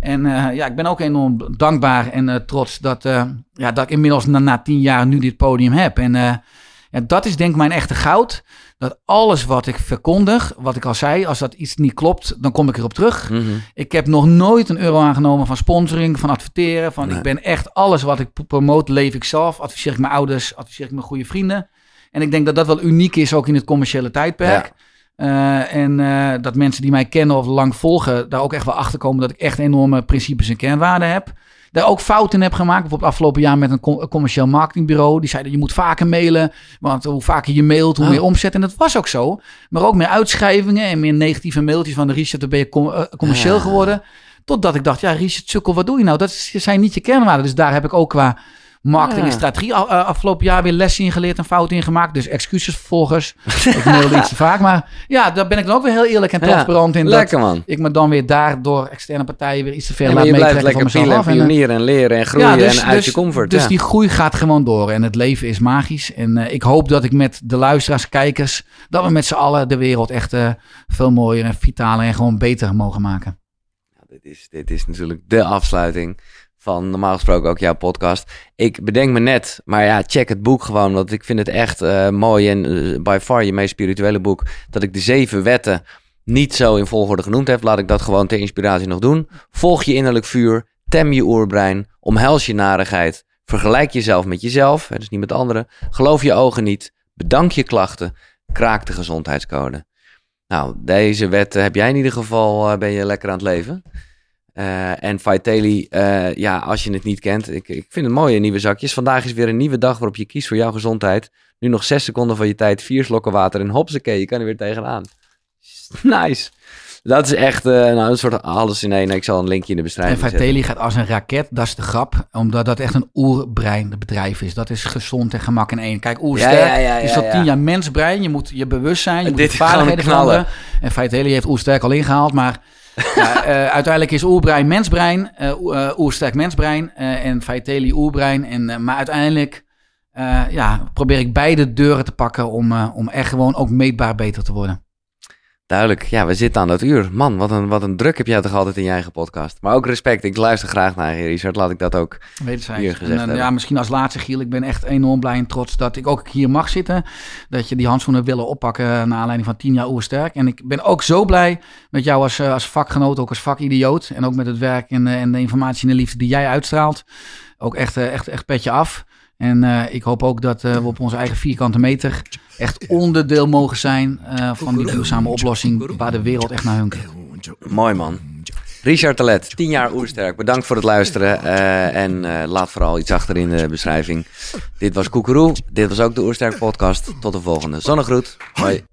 Speaker 2: En eh, ja, ik ben ook enorm dankbaar en eh, trots dat, eh, ja, dat ik inmiddels na, na tien jaar nu dit podium heb. En ja, dat is denk ik mijn echte goud. Dat alles wat ik verkondig, wat ik al zei, als dat iets niet klopt, dan kom ik erop terug.
Speaker 1: Mhm.
Speaker 2: Ik heb nog nooit een euro aangenomen van sponsoring, van adverteren. Van
Speaker 1: Nee.
Speaker 2: ik ben echt alles wat ik promoot, leef ik zelf. Adviseer ik mijn ouders, adviseer ik mijn goede vrienden. En ik denk dat dat wel uniek is ook in het commerciële tijdperk. Eh, en eh, dat mensen die mij kennen of lang volgen, daar ook echt wel achter komen dat ik echt enorme principes en kernwaarden heb. Daar ook fouten heb gemaakt. Bijvoorbeeld afgelopen jaar met een com- een commercieel marketingbbureau. Die zeiden je moet vaker mailen. Want hoe vaker je mailt, hoe
Speaker 1: Oh.
Speaker 2: meer omzet. En dat was ook zo. Maar ook meer uitschrijvingen en meer negatieve mailtjes van de Richard, dan ben je com- eh, commercieel
Speaker 1: Ah.
Speaker 2: geworden. Totdat ik dacht, ja Richard Sukkel, wat doe je nou? Dat zijn niet je kernwaarden. Dus daar heb ik ook qua marketing en strategie. Eh, afgelopen jaar weer lessen ingeleerd en fouten ingemaakt. Dus excuses volgers. ik mailde iets te vaak. Maar ja, daar ben ik dan ook weer heel eerlijk en transparant in. Dat
Speaker 1: Lekker man.
Speaker 2: ik me dan weer daar door externe partijen weer iets te ver
Speaker 1: Ja,
Speaker 2: laat
Speaker 1: je blijft
Speaker 2: meetrekken
Speaker 1: lekker
Speaker 2: van mezelf.
Speaker 1: en
Speaker 2: En, eh,
Speaker 1: pionieren en leren en groeien en uit je comfort.
Speaker 2: dus
Speaker 1: ja.
Speaker 2: die groei gaat gewoon door. En het leven is magisch. En eh, ik hoop dat ik met de luisteraars, kijkers, dat we met z'n allen de wereld echt veel mooier en vitaler en gewoon beter mogen maken.
Speaker 1: Dit is, dit is natuurlijk de afsluiting van normaal gesproken ook jouw podcast. Ik bedenk me net, maar ja, check het boek gewoon. Want ik vind het echt eh, mooi en eh, by far je meest spirituele boek. Dat ik de zeven wetten niet zo in volgorde genoemd heb. Laat ik dat gewoon ter inspiratie nog doen. Volg je innerlijk vuur, tem je oerbrein, omhels je narigheid. Vergelijk jezelf met jezelf, hè, dus niet met anderen. Geloof je ogen niet, bedank je klachten, kraak de gezondheidscode. Nou, deze wetten heb jij in ieder geval, eh, ben je lekker aan het leven. Eh, en Vitaly, eh, ja, als je het niet kent, ik, ik vind het mooie nieuwe zakjes. Vandaag is weer een nieuwe dag waarop je kiest voor jouw gezondheid. Nu nog zes seconden van je tijd, vier slokken water en hopsakee, je kan er weer tegenaan. Nice. Dat is echt eh, nou, een soort alles in één. Ik zal een linkje in de
Speaker 2: En
Speaker 1: beschrijving zetten.
Speaker 2: Vitelli gaat als een raket, dat is de grap. Omdat dat echt een oerbrein bedrijf is. Dat is gezond en gemak in één. Kijk, oersterk
Speaker 1: Ja, ja, ja,
Speaker 2: is
Speaker 1: ja.
Speaker 2: tien jaar mensbrein. Je moet je bewustzijn, je
Speaker 1: En
Speaker 2: moet
Speaker 1: dit
Speaker 2: je vaardigheden
Speaker 1: knallen.
Speaker 2: En Vitelli heeft oersterk al ingehaald. Maar eh, uiteindelijk is oerbrein mensbrein. eh, eh, oersterk mensbrein. en Vitelli oerbrein. En, maar uiteindelijk ja, probeer ik beide deuren te pakken om, om echt gewoon ook meetbaar beter te worden.
Speaker 1: Duidelijk. Ja, we zitten aan dat uur. Man, wat een, wat een druk heb jij toch altijd in je eigen podcast. Maar ook respect. Ik luister graag naar je, Richard. Laat ik dat ook.
Speaker 2: Wederzijds.
Speaker 1: Hier
Speaker 2: En,
Speaker 1: gezegd
Speaker 2: eh,
Speaker 1: hebben.
Speaker 2: ja, misschien als laatste, Giel. Ik ben echt enorm blij en trots dat ik ook hier mag zitten. Dat je die handschoenen willen oppakken naar aanleiding van 10 jaar Oersterk. En ik ben ook zo blij met jou als, eh, als vakgenoot, ook als vakidioot. En ook met het werk en, eh, en de informatie en de liefde die jij uitstraalt. Ook echt, echt, echt petje af. En ik hoop ook dat we op onze eigen vierkante meter echt onderdeel mogen zijn eh, van die duurzame oplossing waar de wereld echt naar hunkert.
Speaker 1: Mooi man. Richard Talet, 10 jaar oersterk. Bedankt voor het luisteren. eh, en eh, laat vooral iets achter in de beschrijving. Dit was Koekeroe. Dit was ook de Oersterk podcast. Tot de volgende. Zonnegroet. Hoi.